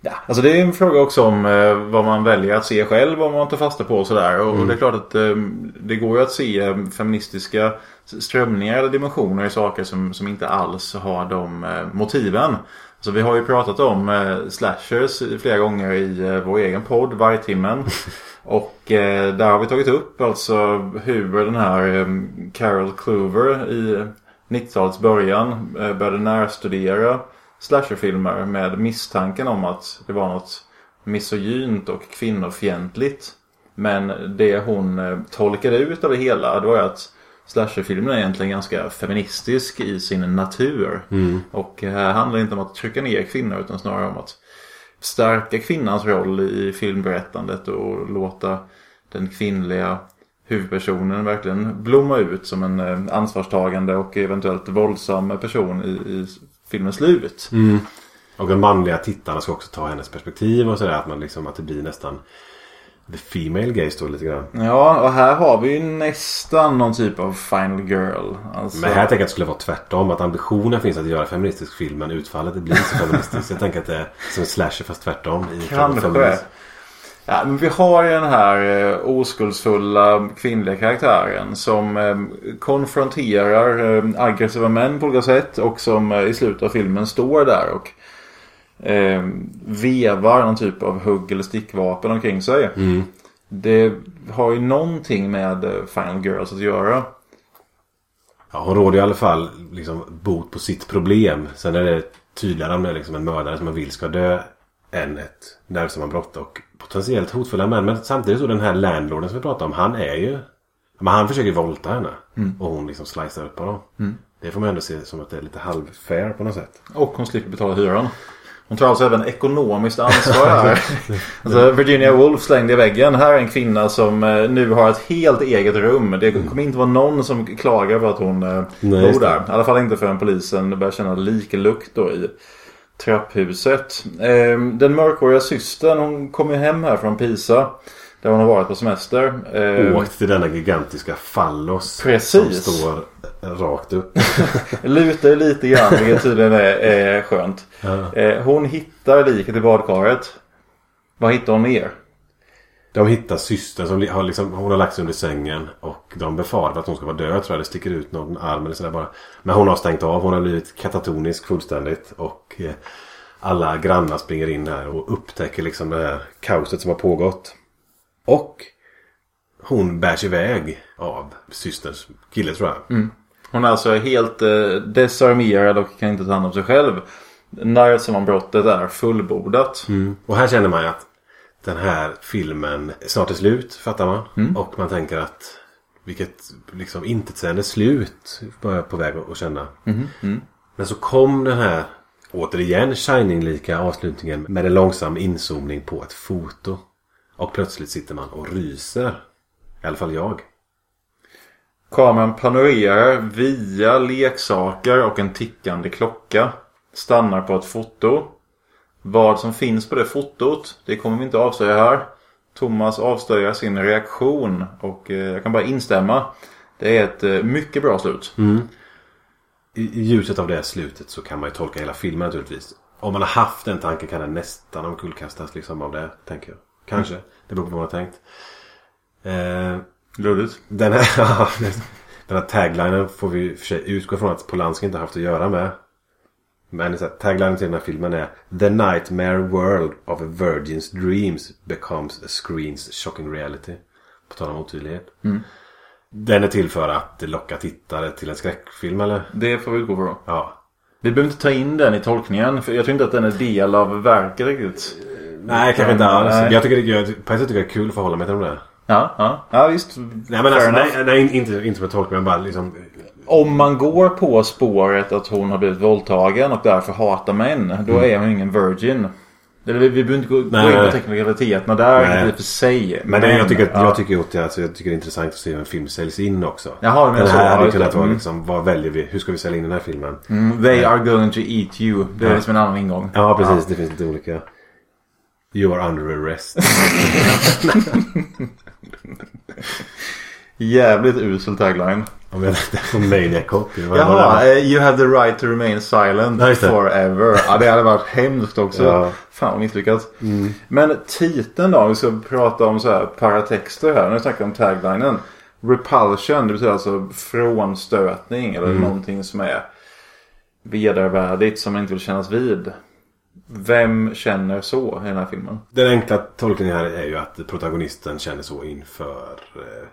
Ja, alltså det är en fråga också om eh, vad man väljer att se själv och vad man tar fasta på och sådär. Och det är klart att eh, det går ju att se eh, feministiska strömningar eller dimensioner i saker som, som inte alls har de motiven. Så vi har ju pratat om eh, slashers flera gånger i eh, vår egen podd, Vargtimmen. [laughs] Och eh, där har vi tagit upp alltså hur den här Carol Clover i 90-talets början började närstudera slasherfilmer med misstanken om att det var något misogynt och kvinnofientligt. Men det hon eh, tolkade ut av det hela det var ju att slasherfilmen är egentligen ganska feministisk i sin natur. Och här handlar det inte om att trycka ner kvinnor utan snarare om att stärka kvinnans roll i filmberättandet och låta den kvinnliga huvudpersonen verkligen blomma ut som en eh, ansvarstagande och eventuellt våldsam person i, i filmens slut. Och de manliga tittarna ska också ta hennes perspektiv och sådär. Att, man liksom, att det blir nästan the female gaze då lite grann. Ja, och här har vi ju nästan någon typ av final girl. Alltså, Men här tänker jag att det skulle vara tvärtom. Att ambitionen finns att göra feministisk film men utfallet det blir inte så feministiskt. jag tänker att det är som en slasher fast tvärtom. I Kanske. Ja, men vi har ju den här eh, oskuldsfulla kvinnliga karaktären som eh, konfronterar eh, aggressiva män på olika sätt och som eh, i slutet av filmen står där och eh, vevar någon typ av hugg eller stickvapen omkring sig. Det har ju någonting med Final Girls att göra. Ja, hon råder i alla fall liksom bot på sitt problem. Sen är det tydligare om det är liksom en mördare som man vill ska dö än ett nervsammanbrott och potentiellt hotfulla män. Men samtidigt så den här landlorden som vi pratade om. Han är ju... Men han försöker våldta henne. Och hon liksom slicear upp honom. Det får man ändå se som att det är lite halvfair på något sätt. Och hon slipper betala hyran. Hon tar alltså även ekonomiskt ansvar här. [laughs] alltså Virginia Woolf slängde i väggen. Här är en kvinna som eh, nu har ett helt eget rum. Det kommer inte vara någon som klagar på att hon eh, Nej, bor där. I alla fall inte förrän polisen börjar känna liklukt då i trapphuset. Eh, Den mörkhåriga systern hon kom ju hem här från Pisa. Där hon har varit på semester. Eh, Åkt till denna gigantiska fallos. Precis. Som står rakt upp. [laughs] Lutar ju lite grann vilket tydligen är, är skönt. Ja. Eh, Hon hittar liket i badkaret. Vad hittar hon mer? De hittar systern som har liksom, hon har lagt sig under sängen. Och de befarar att hon ska vara död tror jag. Det sticker ut någon arm eller sådär bara. Men hon har stängt av. Hon har blivit katatonisk fullständigt. Och eh, alla grannar springer in här och upptäcker liksom det här kaoset som har pågått. Och hon bärs iväg av systerns kille tror jag. Hon är alltså helt eh, desarmerad och kan inte ta hand om sig själv. Nervsammanbrottet är fullbordat. Och här känner man ju att den här filmen snart är slut, fattar man. Och man tänker att vilket liksom intetsägande slut var jag på väg att känna. Men så kom den här återigen Shining-lika avslutningen med en långsam inzoomning på ett foto. Och plötsligt sitter man och ryser. I alla fall jag. Kameran panorerar via leksaker och en tickande klocka. Stannar på ett foto. Vad som finns på det fotot, det kommer vi inte avslöja här. Thomas avslöjar sin reaktion och eh, jag kan bara instämma. Det är ett eh, mycket bra slut. I, I ljuset av det här slutet så kan man ju tolka hela filmen naturligtvis. Om man har haft den tanken kan den nästan omkullkastas liksom av det, tänker jag. Kanske. Det beror på vad man har tänkt. Eh, Luddigt. Den här, [laughs] den här taglinen får vi i och för sig utgå från att Polanski inte har haft att göra med. Men så här, taglinen till den här filmen är The nightmare world of a virgin's dreams becomes a screen's shocking reality. På tal om otydlighet. Den är till för att locka tittare till en skräckfilm eller? Det får vi utgå från. Ja. Vi behöver inte ta in den i tolkningen. För jag tror inte att den är del av verket riktigt. Nej, kanske inte alls. Nej. Jag tycker det, jag, på ett sätt tycker jag det är kul att förhålla mig till de där. Ja, ja. ja visst. Nej men alltså, nej, nej, inte, inte en tolkning men bara liksom Om man går på spåret att hon har blivit våldtagen och därför hatar män. Då är hon ingen virgin. Eller vi, vi behöver inte gå, gå in på teknikaliteterna där Nej. i för sig. Men det, jag, tycker, att- ja. jag, tycker, att, alltså, jag tycker det är intressant att se hur en film säljs in också. Jaha, menar Den så. här Ja, hade just kunnat det. vara Mm. liksom, vad väljer vi? Hur ska vi sälja in den här filmen? Mm, They are going to eat you. Det är liksom en annan ingång. Ja, precis. Det finns lite olika. You are under arrest. [laughs] [laughs] [laughs] Jävligt usel tagline. Om jag det från Maniac Jaha, eh, you have the right to remain silent det. forever. Ja, det hade varit hemskt också. Ja. Fan vad misslyckat. Men titeln då, om vi ska prata om så här paratexter här. Nu snackar vi om taglinen. Repulsion, det betyder alltså frånstötning eller någonting som är vedervärdigt som man inte vill kännas vid. Vem känner så i den här filmen? Den enkla tolkningen här är ju att protagonisten känner så inför eh,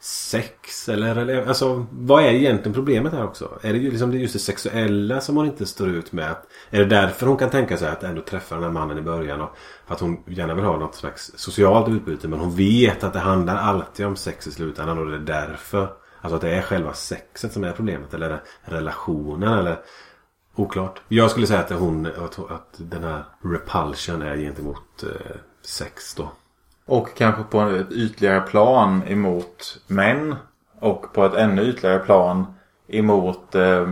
sex. Eller, eller alltså vad är egentligen problemet här också? Är det ju liksom just det sexuella som hon inte står ut med? Är det därför hon kan tänka sig att ändå träffa den här mannen i början? Och för att hon gärna vill ha något slags socialt utbyte. Men hon vet att det handlar alltid om sex i slutändan. Och det är därför. Alltså att det är själva sexet som är problemet. Eller relationen. Eller Oklart. Jag skulle säga att, hon, att, den här repulsion är gentemot eh, sex då. Och kanske på ett ytligare plan emot män. Och på ett ännu ytligare plan emot eh,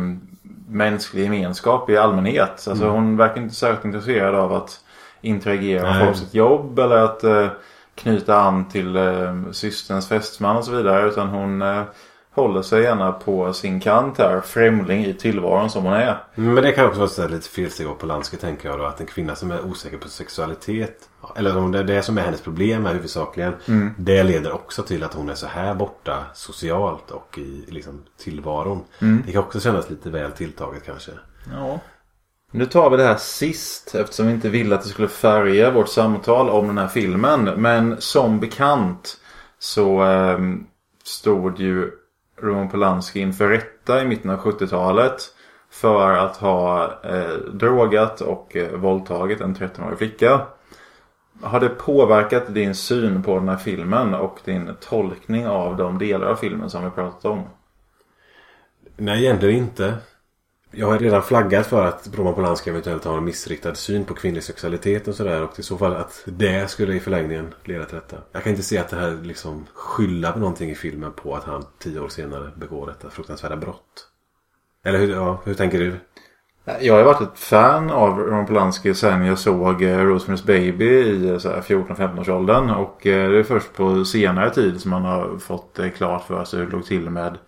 mänsklig gemenskap i allmänhet. Alltså hon verkar inte särskilt intresserad av att interagera med Nej. folk sitt jobb eller att eh, knyta an till eh, systerns fästman och så vidare. Utan hon eh, håller sig gärna på sin kant här. Främling i tillvaron som hon är. Men det kan också vara här lite felsteg av Polanski tänker jag då. Att en kvinna som är osäker på sexualitet. Eller om det är det som är hennes problem är huvudsakligen. Det leder också till att hon är så här borta socialt och i liksom, tillvaron. Det kan också kännas lite väl tilltaget kanske. Ja. Nu tar vi det här sist eftersom vi inte ville att det skulle färga vårt samtal om den här filmen. Men som bekant så eh, stod ju Roman Polanski inför rätta i mitten av 70-talet. För att ha eh, drogat och eh, våldtagit en 13-årig flicka. Har det påverkat din syn på den här filmen och din tolkning av de delar av filmen som vi pratat om? Nej, egentligen inte. Jag har redan flaggat för att Roman Polanski eventuellt har en missriktad syn på kvinnlig sexualitet och sådär. Och i så fall att det skulle i förlängningen leda till detta. Jag kan inte se att det här liksom skylla på någonting i filmen på att han tio år senare begår detta fruktansvärda brott. Eller hur, ja, hur tänker du? Jag har varit ett fan av Roman Polanski sen jag såg eh, Rosemary's Baby i 14-15 års åldern. Och eh, det är först på senare tid som man har fått eh, klart för sig hur det låg till med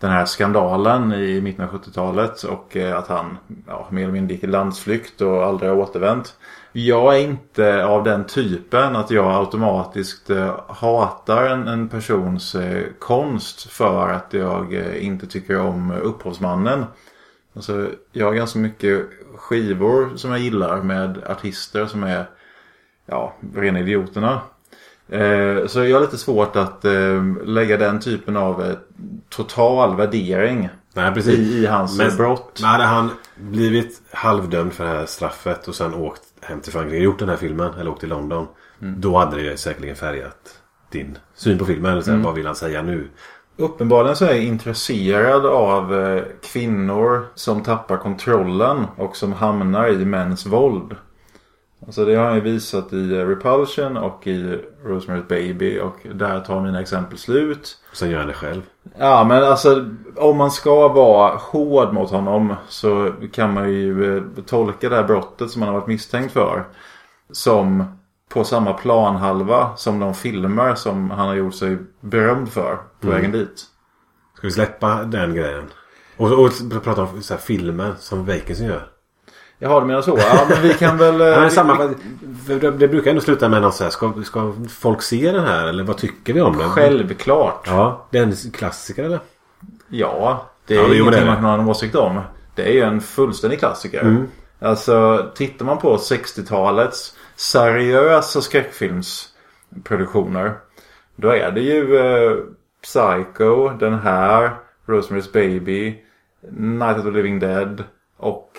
den här skandalen i mitten av 70-talet. Och eh, att han ja, mer eller mindre gick i landsflykt och aldrig har återvänt. Jag är inte av den typen att jag automatiskt eh, hatar en, en persons eh, konst för att jag inte tycker om upphovsmannen. Alltså, jag har ganska mycket skivor som jag gillar med artister som är ja, rena idioterna. Eh, så jag har lite svårt att eh, lägga den typen av eh, total värdering Nej, precis. i, i hans Men- brott. Men hade han blivit halvdömd för det här straffet och sen åkt hem till Frankrike och gjort den här filmen eller åkt till London. Då hade det säkerligen färgat din syn på filmen. Eller så här, Vad vill han säga nu? Uppenbarligen så är jag intresserad av kvinnor som tappar kontrollen och som hamnar i mäns våld. Alltså det har han ju visat i eh, Repulsion och i Rosemary's Baby och där tar mina exempel slut. Sen gör han det själv. Ja men alltså om man ska vara hård mot honom så kan man ju eh, tolka det här brottet som han har varit misstänkt för. Som på samma planhalva som de filmer som han har gjort sig berömd för på vägen dit. Ska vi släppa den grejen? Och, och prata om så här, filmer som Vacancy gör. Jaha du menar så? Ja men vi kan väl... eh, Ja, men vi- samma, det, brukar ändå sluta med något så här. Ska, ska folk se den här? Eller vad tycker vi om den? Självklart. Ja, det är en klassiker eller? Ja, det är Ja, det ingenting man kan ha en åsikt om. Det är ju en fullständig klassiker. Alltså, tittar man på 60-talets seriösa skräckfilmsproduktioner. Då är det ju eh, Psycho, den här, Rosemary's Baby, Night of the Living Dead och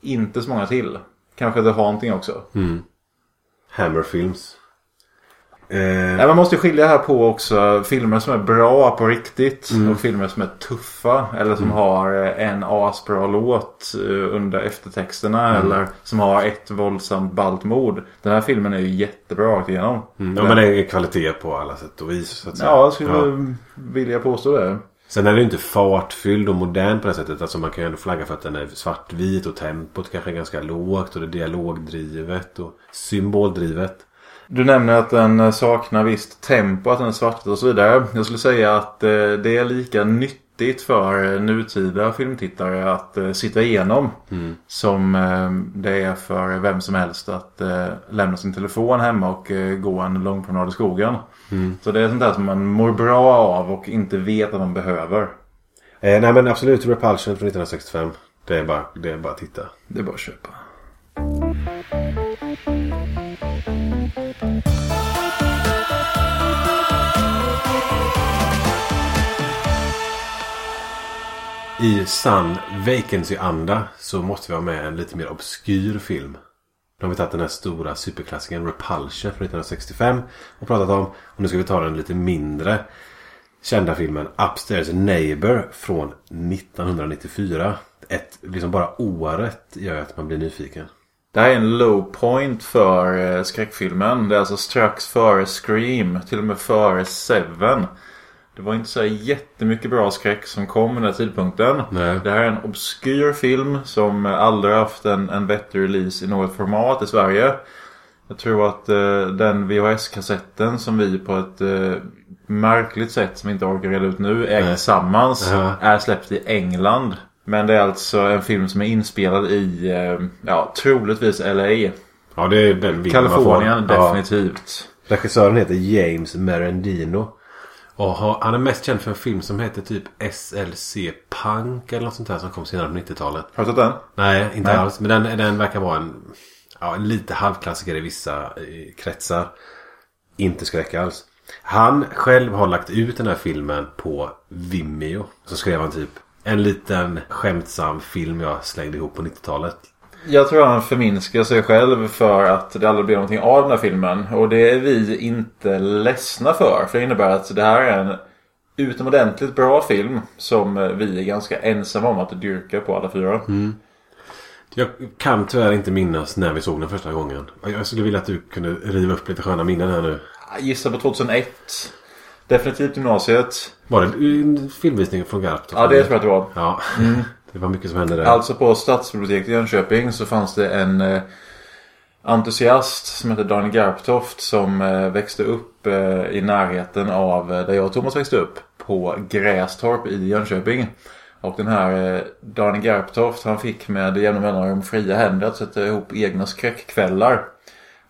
inte så många till. Kanske The Haunting också. Hammer Films. Eh, Nej, man måste skilja här på också filmer som är bra på riktigt Mm. och filmer som är tuffa. Eller som har eh, en asbra låt eh, under eftertexterna. Mm. Eller som har ett våldsamt ballt mord. Den här filmen är ju jättebra rakt igenom. mm, ja, men det är kvalitet på alla sätt och vis. Så att säga. Ja, jag skulle Ja. vilja påstå det. Sen är det ju inte fartfylld och modern på det sättet. Alltså man kan ju ändå flagga för att den är svartvit och tempot kanske är ganska lågt. Och det är dialogdrivet och symboldrivet. Du nämner att den saknar visst tempo, att den är svartvit och så vidare. Jag skulle säga att eh, det är lika nyttigt för nutida filmtittare att eh, sitta igenom. Som eh, det är för vem som helst att lämna sin telefon hemma och gå en lång promenad i skogen. Så det är sånt där som man mår bra av och inte vet att man behöver. Eh, nej men absolut Repulsion från 1965. Det är bara, det är bara att titta. Det är bara att köpa. I sann vacancy-anda så måste vi ha med en lite mer obskyr film. Då har vi tagit den här stora superklassikern Repulsion från 1965 och pratat om. Och nu ska vi ta den lite mindre kända filmen Upstairs Neighbor från 1994. Ett, liksom bara året gör att man blir nyfiken. Det här är en low point för eh, skräckfilmen. Det är alltså strax före Scream. Till och med före Seven. Det var inte så jättemycket bra skräck som kom den här tidpunkten. Nej. Det här är en obskyr film som aldrig haft en, en vettig release i något format i Sverige. Jag tror att eh, den VHS-kassetten som vi på ett eh, märkligt sätt som vi inte orkar reda ut nu äger Nej. tillsammans Ja. är släppt i England. Men det är alltså en film som är inspelad i, eh, ja, troligtvis LA. Ja, det är den. Kalifornien, Ja. definitivt. Regissören heter James Merendino. Och han är mest känd för en film som heter typ SLC Punk eller något sånt där som kom senare på 90-talet. Har du sett den? Nej, inte Nej. alls. Men den, den verkar vara en, ja, en lite halvklassiker i vissa eh, kretsar. Inte skräck alls. Han själv har lagt ut den här filmen på Vimeo. Så skrev han typ en liten skämtsam film jag slängde ihop på 90-talet. Jag tror han förminskar sig själv för att det aldrig blev någonting av den här filmen. Och det är vi inte ledsna för. För det innebär att det här är en utomordentligt bra film som vi är ganska ensamma om att dyrka på alla fyra. Jag kan tyvärr inte minnas när vi såg den första gången. Jag skulle vilja att du kunde riva upp lite sköna minnen här nu. Jag gissar på 2001. Definitivt gymnasiet. Var det en filmvisning från Garp? Ja, det tror jag att det var. Ja, det var mycket som hände där. Alltså på Stadsbiblioteket i Jönköping så fanns det en eh, entusiast som hette Daniel Garptoft som eh, växte upp eh, i närheten av eh, där jag och Thomas växte upp. På Grästorp i Jönköping. Och den här eh, Daniel Garptoft han fick med jämna mellanrum fria händer att sätta ihop egna skräckkvällar.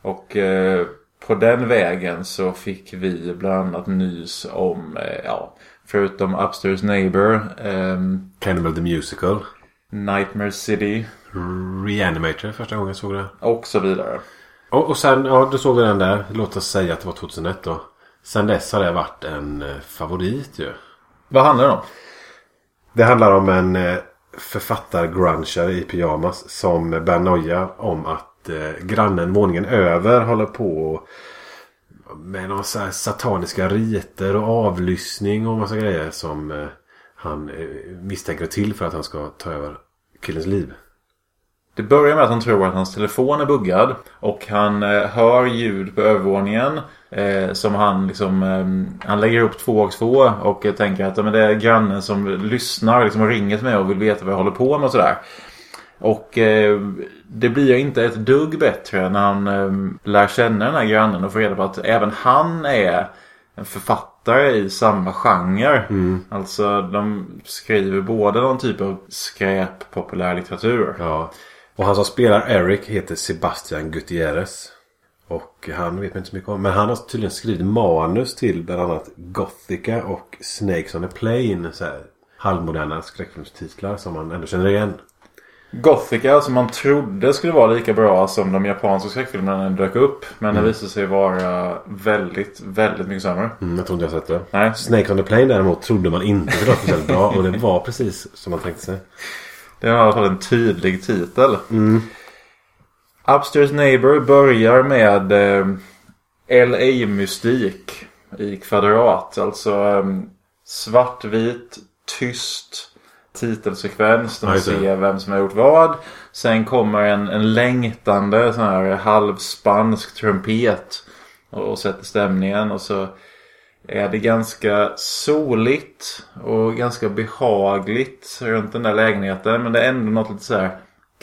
Och eh, på den vägen så fick vi bland annat nys om, eh, ja, förutom Upstairs Neighbor, ehm, Cannibal the Musical. Nightmare City Reanimator första gången jag såg det. och så vidare. Och, och sen, ja då såg vi den där. Låt oss säga att det var 2001 då. Sen dess har det varit en eh, favorit ju. Vad handlar det om? Det handlar om en eh, författargrunchare i pyjamas som bär noja om att eh, grannen våningen över håller på med några så här sataniska riter och avlyssning och massa grejer som eh, han eh, misstänker till för att han ska ta över killens liv. Det börjar med att han tror att hans telefon är buggad. Och han eh, hör ljud på övervåningen. Eh, som han liksom... Eh, han lägger upp två och två. Och tänker att ja, men det är grannen som lyssnar liksom, och ringer till mig och vill veta vad jag håller på med och sådär. Och eh, det blir inte ett dugg bättre när han eh, lär känna den här grannen och får reda på att även han är en författare i samma genre. Alltså de skriver både någon typ av skräp populärlitteratur. Ja. Och han som spelar Eric heter Sebastian Gutierrez. Och han vet man inte så mycket om. Men han har tydligen skrivit manus till bland annat Gothica och Snakes on a Plane. Så här halvmoderna skräckfilmstitlar som man ändå känner igen. Gothica som man trodde skulle vara lika bra som de japanska skräckfilmerna när den dök upp. Men det visade sig vara väldigt, väldigt mycket sämre. Mm, jag tror inte jag har sett det. Nej. Snakes on the Plane däremot trodde man inte skulle vara speciellt bra. Och det var precis som man tänkte sig. Det är i alla fall en tydlig titel. Upstairs Neighbor börjar med eh, LA-mystik i kvadrat. Alltså eh, svartvit, tyst titelsekvens. Där man ser vem som har gjort vad. Sen kommer en, en längtande sån här halvspansk trumpet. Och, och sätter stämningen. Och så är det ganska soligt och ganska behagligt runt den där lägenheten. Men det är ändå något lite så här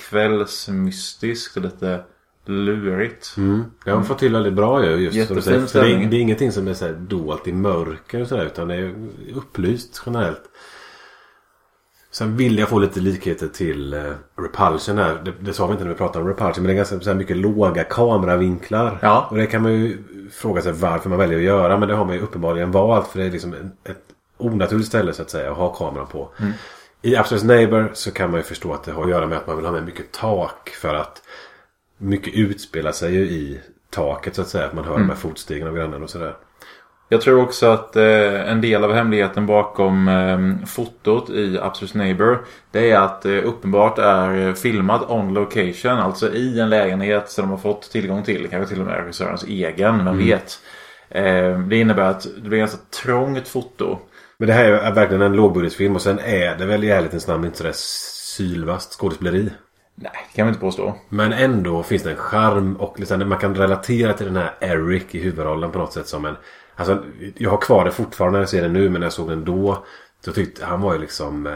kvällsmystiskt och lite lurigt. Mm. Det har fått till väldigt bra ju. Just Jättefin. För det, är, stämning. det är ingenting som är så här dolt i mörker och sådär. Utan det är upplyst generellt. Sen vill jag få lite likheter till eh, Repulsion här. Det, det sa vi inte när vi pratade om Repulsion. Men det är ganska så här mycket låga kameravinklar. Ja. Och det kan man ju fråga sig varför man väljer att göra. Men det har man ju uppenbarligen valt. För det är liksom en, ett onaturligt ställe så att säga att ha kameran på. I Upstairs Neighbor så kan man ju förstå att det har att göra med att man vill ha med mycket tak. För att mycket utspelar sig ju i taket så att säga. Att man hör de här fotstegen av grannen och sådär. Jag tror också att eh, en del av hemligheten bakom eh, fotot i Upstairs Neighbor Det är att det uppenbart är filmat on location. Alltså i en lägenhet som de har fått tillgång till. Kanske till och med regissörens egen, vem vet. Eh, det innebär att det blir ganska trångt foto. Men det här är verkligen en lågbudgetfilm och sen är det väl i ärlighetens namn inte sådär sylvast skådespeleri. Nej, det kan vi inte påstå. Men ändå finns det en charm och liksom, man kan relatera till den här Eric i huvudrollen på något sätt som en... Alltså, jag har kvar det fortfarande när jag ser den nu men när jag såg den då. Då tyckte han var ju liksom... eh,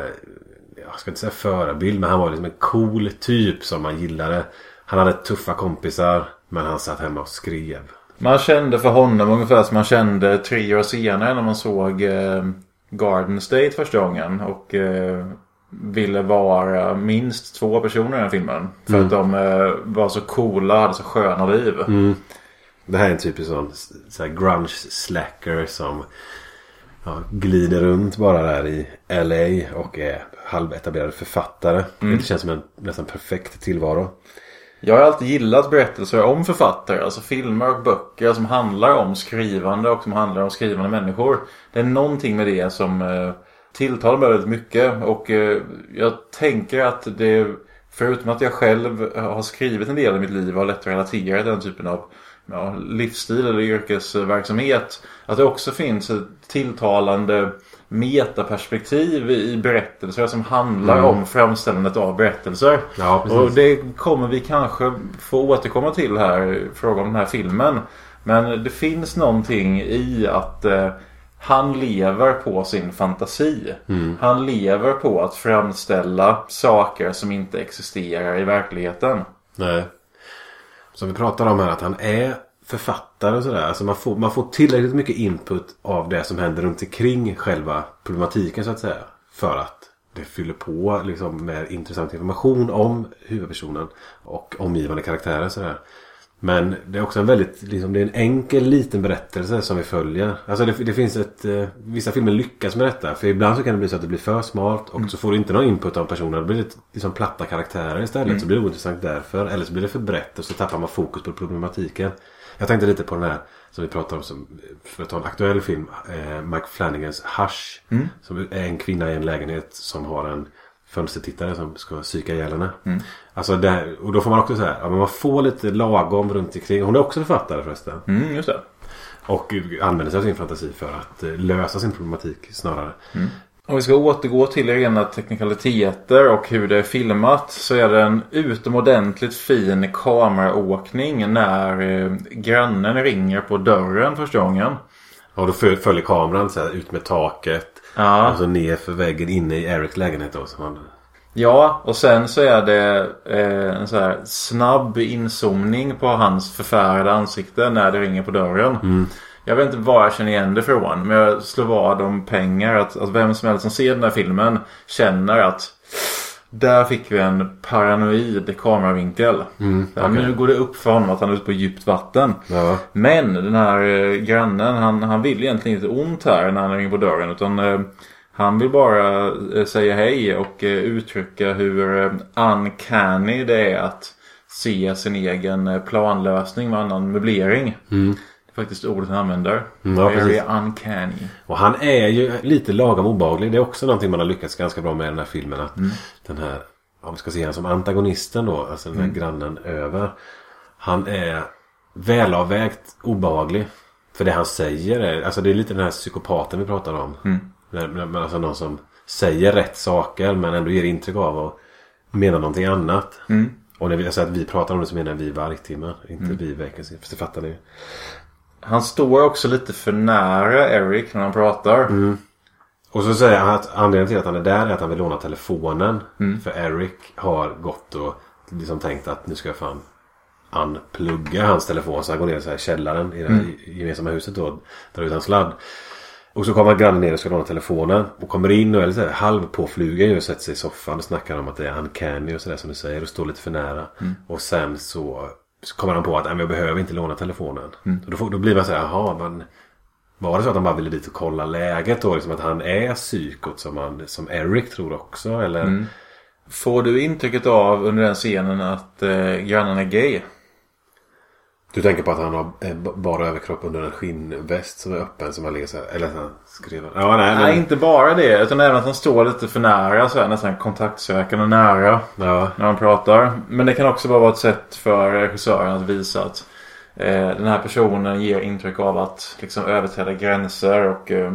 Jag ska inte säga förebild men han var liksom en cool typ som man gillade. Han hade tuffa kompisar men han satt hemma och skrev. Man kände för honom ungefär som man kände tre år senare när man såg eh, Garden State första gången. Och eh, ville vara minst två personer i den filmen. För att de eh, var så coola och hade så sköna liv. Det här är en typisk sån så grunge slacker som ja, glider runt bara där i LA och är halvetablerad författare. Det känns som en nästan perfekt tillvaro. Jag har alltid gillat berättelser om författare. Alltså filmer och böcker som handlar om skrivande och som handlar om skrivande människor. Det är någonting med det som eh, tilltalar mig väldigt mycket. Och eh, jag tänker att det, förutom att jag själv har skrivit en del i mitt liv och har lätt att relatera till den typen av ja, livsstil eller yrkesverksamhet. Att det också finns ett tilltalande metaperspektiv i berättelser som handlar om framställandet av berättelser. Ja, och det kommer vi kanske få återkomma till här i fråga om den här filmen. Men det finns någonting i att eh, han lever på sin fantasi. Han lever på att framställa saker som inte existerar i verkligheten. Nej. Som vi pratar om här att han är författare och sådär. Alltså man får, man får tillräckligt mycket input av det som händer runt omkring själva problematiken så att säga. För att det fyller på liksom, med intressant information om huvudpersonen och omgivande karaktärer. Sådär. Men det är också en väldigt liksom, det är en enkel liten berättelse som vi följer. Alltså det, det finns ett... Eh, vissa filmer lyckas med detta. För ibland så kan det bli så att det blir för smalt och så får du inte någon input av personerna. Då blir det liksom platta karaktärer istället. Så blir det ointressant därför. Eller så blir det för brett och så tappar man fokus på problematiken. Jag tänkte lite på den här som vi pratade om som, för att ta en aktuell film. Eh, Mike Flanagans Hush. Som är en kvinna i en lägenhet som har en fönstertittare som ska psyka ihjäl henne. Alltså det, och då får man också så här, ja, man får lite lagom runt omkring. Hon är också författare förresten. Mm, just det. Och använder sig av sin fantasi för att eh, lösa sin problematik snarare. Om vi ska återgå till rena teknikaliteter och hur det är filmat så är det en utomordentligt fin kameraåkning när eh, grannen ringer på dörren första gången. Och då föl- följer kameran så här, ut med taket. Ja. Och så ner för väggen inne i Erics lägenhet då. Så man, Ja, och sen så är det eh, en så här snabb inzoomning på hans förfärade ansikte när det ringer på dörren. Jag vet inte var jag känner igen det från. Men jag slår vad om pengar. Att, att vem som helst som ser den här filmen känner att där fick vi en paranoid kameravinkel. ja, Nu går det upp för honom att han är ute på djupt vatten. ja. Men den här eh, grannen han, han vill egentligen inte ont här när han ringer på dörren. Utan eh, han vill bara eh, säga hej och eh, uttrycka hur eh, uncanny det är att se sin egen planlösning med annan möblering. Det är faktiskt ordet han använder. Mm, ja, Very precis. uncanny. Och han är ju lite lagom obehaglig. Det är också någonting man har lyckats ganska bra med i den här filmen. Att den här, om vi ska se honom som antagonisten då. Alltså den här grannen över. Han är välavvägt obehaglig. För det han säger är, alltså det är lite den här psykopaten vi pratar om. Men, men alltså någon som säger rätt saker men ändå ger intryck av att mena någonting annat. Och när vi, alltså att vi pratar om det så menar vi vargtimmar. Inte vi vacancy. För det fattar ni. Han står också lite för nära Eric när han pratar. Och så säger han att anledningen till att han är där är att han vill låna telefonen. För Eric har gått och liksom tänkt att nu ska jag fan unplugga hans telefon. Så han går ner så här i källaren i det här gemensamma huset då. Drar ut en sladd. Och så kommer grannen ner och ska låna telefonen. Och kommer in och är lite halvpåflugen och sätter sig i soffan och snackar om att det är uncanny och sådär som du säger. Och står lite för nära. Och sen så, så kommer han på att "Nej, men jag behöver inte låna telefonen. Och då, får, då blir man så här, jaha men var det så att han bara ville dit och kolla läget då? Liksom att han är psykot som, han, som Eric tror också? Eller? Får du intrycket av under den scenen att eh, grannen är gay? Du tänker på att han har eh, bara överkropp under en skinnväst som är öppen som han ligger så här. Eller att han skriver. Ja, nej, Nej, men, inte bara det. Utan även att han står lite för nära. Så här, nästan kontaktsökande nära. ja, När han pratar. Men det kan också bara vara ett sätt för regissören att visa att eh, den här personen ger intryck av att liksom överträda gränser och eh,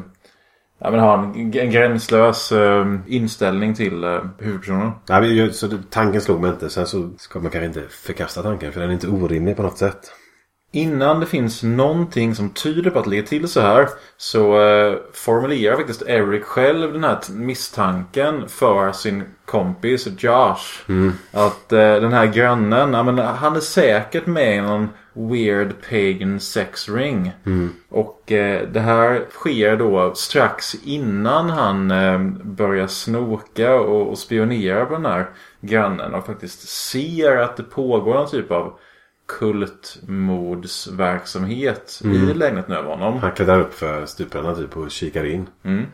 Ja, men har en, en gränslös eh, inställning till eh, huvudpersonen. Nej, men så tanken slog mig inte. Sen så ska man kanske inte förkasta tanken. För den är inte orimlig på något sätt. Innan det finns någonting som tyder på att det ligger till så här så eh, formulerar faktiskt Eric själv den här misstanken för sin kompis Josh. Att eh, den här grannen, ja, men han är säkert med i någon weird pagan sex ring. Och eh, det här sker då strax innan han eh, börjar snoka och, och spionera på den här grannen och faktiskt ser att det pågår någon typ av kultmordsverksamhet i lägenheten över honom. Han klättrar upp för stuprarna typ och kikar in. Mm.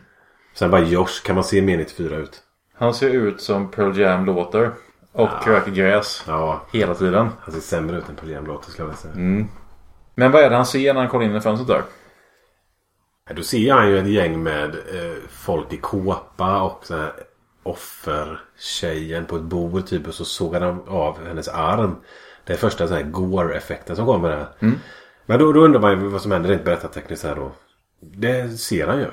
Sen bara Josh kan man se mer 94 ut. Han ser ut som Pearl Jam låter. Och röker gräs. Ja, Hela tiden. han ser sämre ut än programlåter skulle jag säga. Men vad är det han ser när han kollar in i fönstret där? Då ser han ju ett gäng med eh, folk i kåpa och så här offertjejen på ett bord typ och så sågar de av hennes arm. Det är första så här gore-effekten som kommer där. Men då, då undrar man ju vad som händer rent berättartekniskt här då. Det ser han ju.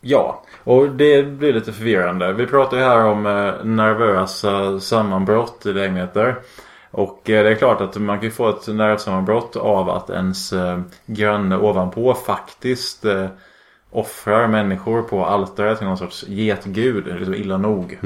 Ja, och det blir lite förvirrande. Vi pratar ju här om eh, nervösa sammanbrott i lägenheter. Och eh, det är klart att man kan få ett nervsammanbrott av att ens eh, granne ovanpå faktiskt offrar människor på altaret till någon sorts getgud. Det är liksom illa nog.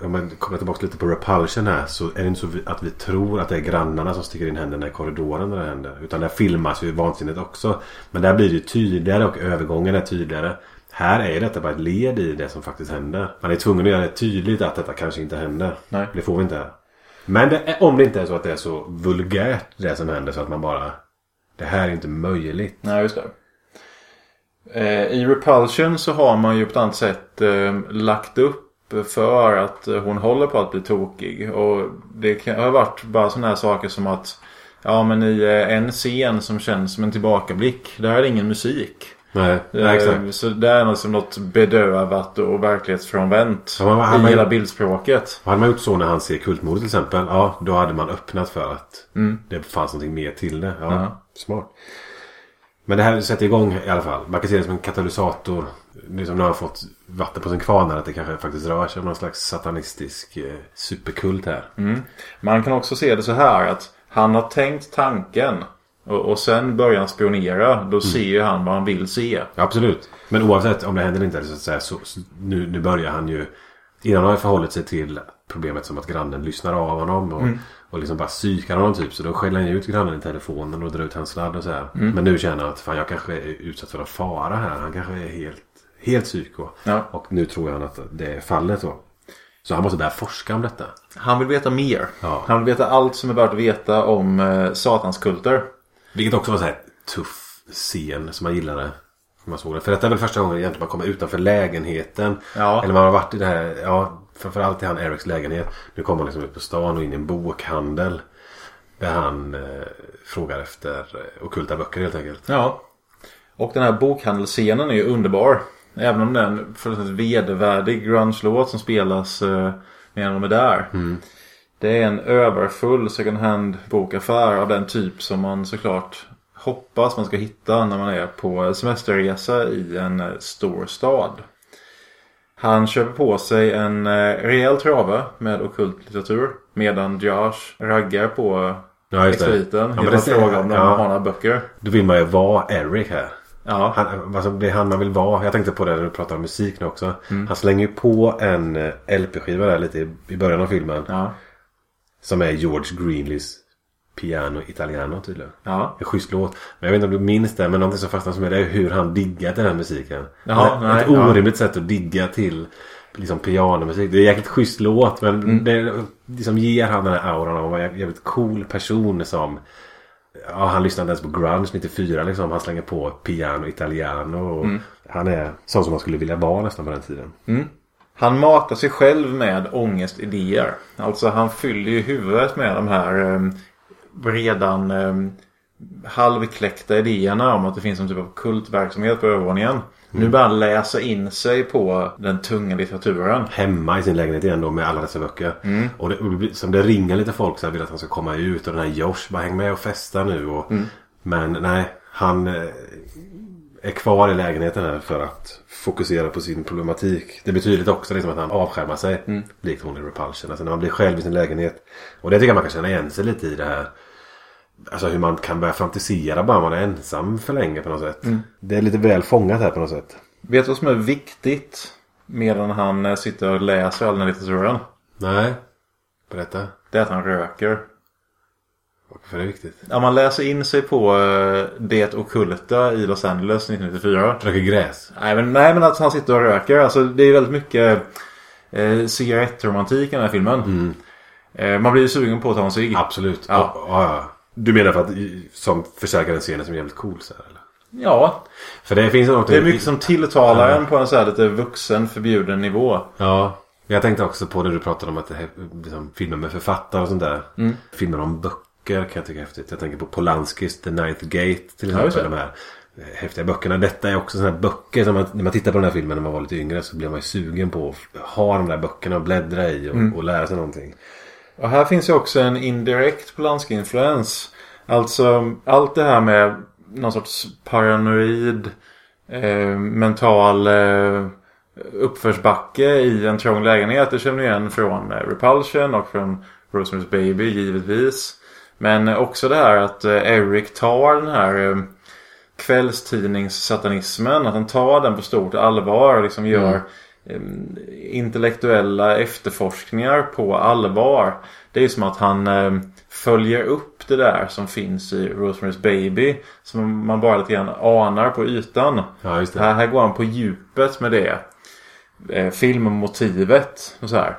Om man kommer tillbaka lite på Repulsion här så är det inte så att vi tror att det är grannarna som sticker in händerna i korridoren när det händer. Utan där filmas ju vansinnigt också. Men där blir det ju tydligare och övergången är tydligare. Här är detta bara ett led i det som faktiskt händer. Man är tvungen att göra det tydligt att detta kanske inte händer. Nej. Det får vi inte här. Men det är, om det inte är så att det är så vulgärt det som händer så att man bara... Det här är inte möjligt. Nej, just det. Eh, I Repulsion så har man ju på ett annat sätt eh, lagt upp för att eh, hon håller på att bli tokig. Och det kan, har varit bara sådana här saker som att Ja men i en scen som känns som en tillbakablick. Där är det ingen musik. Nej, nej Eh, exakt. Så det är liksom något bedövat och verklighetsfrånvänt. Ja, vad- I hela bildspråket. Hade man gjort så när han ser kultmord till exempel. Ja, då hade man öppnat för att det fanns någonting mer till det. Ja, Ja. smart. Men det här sätter igång i alla fall. Man kan se det som en katalysator. Liksom när han har fått vatten på sin kvarn här, att det kanske faktiskt rör sig om någon slags satanistisk eh, superkult här. Man kan också se det så här att han har tänkt tanken. Och, och sen börjar han spionera. Då ser ju han vad han vill se. Absolut. Men oavsett om det händer eller inte så, att säga, så, så nu, nu börjar han ju... Innan har han förhållit sig till problemet som att grannen lyssnar av honom. Och, och liksom bara psykar honom typ. Så då skäller han ut grannen i telefonen och drar ut hans sladd och så här. Men nu känner han att fan jag kanske är utsatt för en fara här. Han kanske är helt, helt psyko. Ja. Och nu tror han att det är fallet då. Så han måste börja forska om detta. Han vill veta mer. Ja. Han vill veta allt som är värt att veta om eh, satanskulter. Vilket också var så här tuff scen som man gillade. Man såg det. För detta är väl första gången egentligen man kommer utanför lägenheten. Ja. Eller man har varit i det här, ja framförallt i han Erics lägenhet. Nu kommer han liksom ut på stan och in i en bokhandel. Där han eh, frågar efter eh, ockulta böcker helt enkelt. Ja. Och den här bokhandelsscenen är ju underbar. Även om den ett vedervärdig grunge-låt som spelas eh, medan de är där. Det är en överfull second hand bokaffär av den typ som man såklart hoppas man ska hitta när man är på semesterresa i en eh, stor stad. Han köper på sig en eh, rejäl trave med ockult litteratur. Medan Josh raggar på Ja, expediten. Ja, men genom det att ser- fråga om de ja. har några böcker. Då vill man ju vara Eric här. Ja. Han, alltså, det är han man vill vara. Jag tänkte på det när du pratade om musik nu också. Mm. Han slänger ju på en eh, LP-skiva där lite i, början av filmen. Ja. Som är George Greenleys Piano Italiano tydligen. Ja. En schysst låt. Men jag vet inte om du minns det. Men någonting som fastnar som är det är hur han diggar till den här musiken. Jaha, nej, ett ja. orimligt sätt att digga till liksom pianomusik. Det är en jäkligt schysst låt. Men Mm. det liksom ger han den här auran av att vara en jävligt cool person som Ja, han lyssnade ens på grunge 94 liksom. Han slänger på piano italiano. Och Mm. Han är sån som man skulle vilja vara nästan på den tiden. Han matar sig själv med ångestidéer. Alltså han fyller ju huvudet med de här eh, redan eh, halvkläckta idéerna om att det finns en typ av kultverksamhet på övervåningen. Nu börjar han läsa in sig på den tunga litteraturen. Hemma i sin lägenhet igen då med alla dessa böcker. Mm. Och det, som det ringer lite folk här vill att han ska komma ut. Och den här Josh bara häng med och festa nu. Och, Mm. Men nej, han... eh, är kvar i lägenheten här för att fokusera på sin problematik. Det betyder lite också liksom att han avskärmar sig. Mm. Likt hon i Repulsion. Alltså när man blir själv i sin lägenhet. Och det tycker jag man kan känna igen sig lite i det här. Alltså hur man kan börja fantisera bara man är ensam för länge på något sätt. Mm. Det är lite väl fångat här på något sätt. Vet du vad som är viktigt medan han eh, sitter och läser all den här litteraturen? Nej. Berätta. Det är att han röker. Varför är det viktigt? Ja, man läser in sig på eh, det ockulta i Los Angeles 1994. Röker gräs. Nej men, nej, men att han sitter och röker. Alltså, det är väldigt mycket eh, cigarettromantik i den här filmen. Eh, man blir ju sugen på att ta en cigg. Absolut. Ja. Ja. Ja, ja. Du menar för att som förstärka den scenen som är jävligt cool så här, eller? Ja, För det finns något... det är mycket som tilltalar en på en så här lite vuxen förbjuden nivå. Ja. Jag tänkte också på det du pratade om att det är liksom, filmer med författare och sånt där. Filmer om böcker kan jag tycka är häftigt. Jag tänker på Polanskis The Ninth Gate till Ja, exempel. de här häftiga böckerna. Detta är också sådana här böcker som man, när man tittar på den här filmen när man var lite yngre så blir man ju sugen på att ha de där böckerna och bläddra i och, och lära sig någonting. Och här finns ju också en indirekt Polanski-influens. Alltså allt det här med någon sorts paranoid eh, mental eh, uppförsbacke i en trång lägenhet. Det känner ni igen från eh, Repulsion och från Rosemary's Baby givetvis. Men också det här att eh, Eric tar den här eh, kvällstidningssatanismen. Att han tar den på stort allvar och liksom gör mm intellektuella efterforskningar på allvar. Det är ju som att han eh, följer upp det där som finns i Rosemary's Baby. Som man bara lite grann anar på ytan. Ja. Här, här går han på djupet med det. Eh, filmmotivet och så här.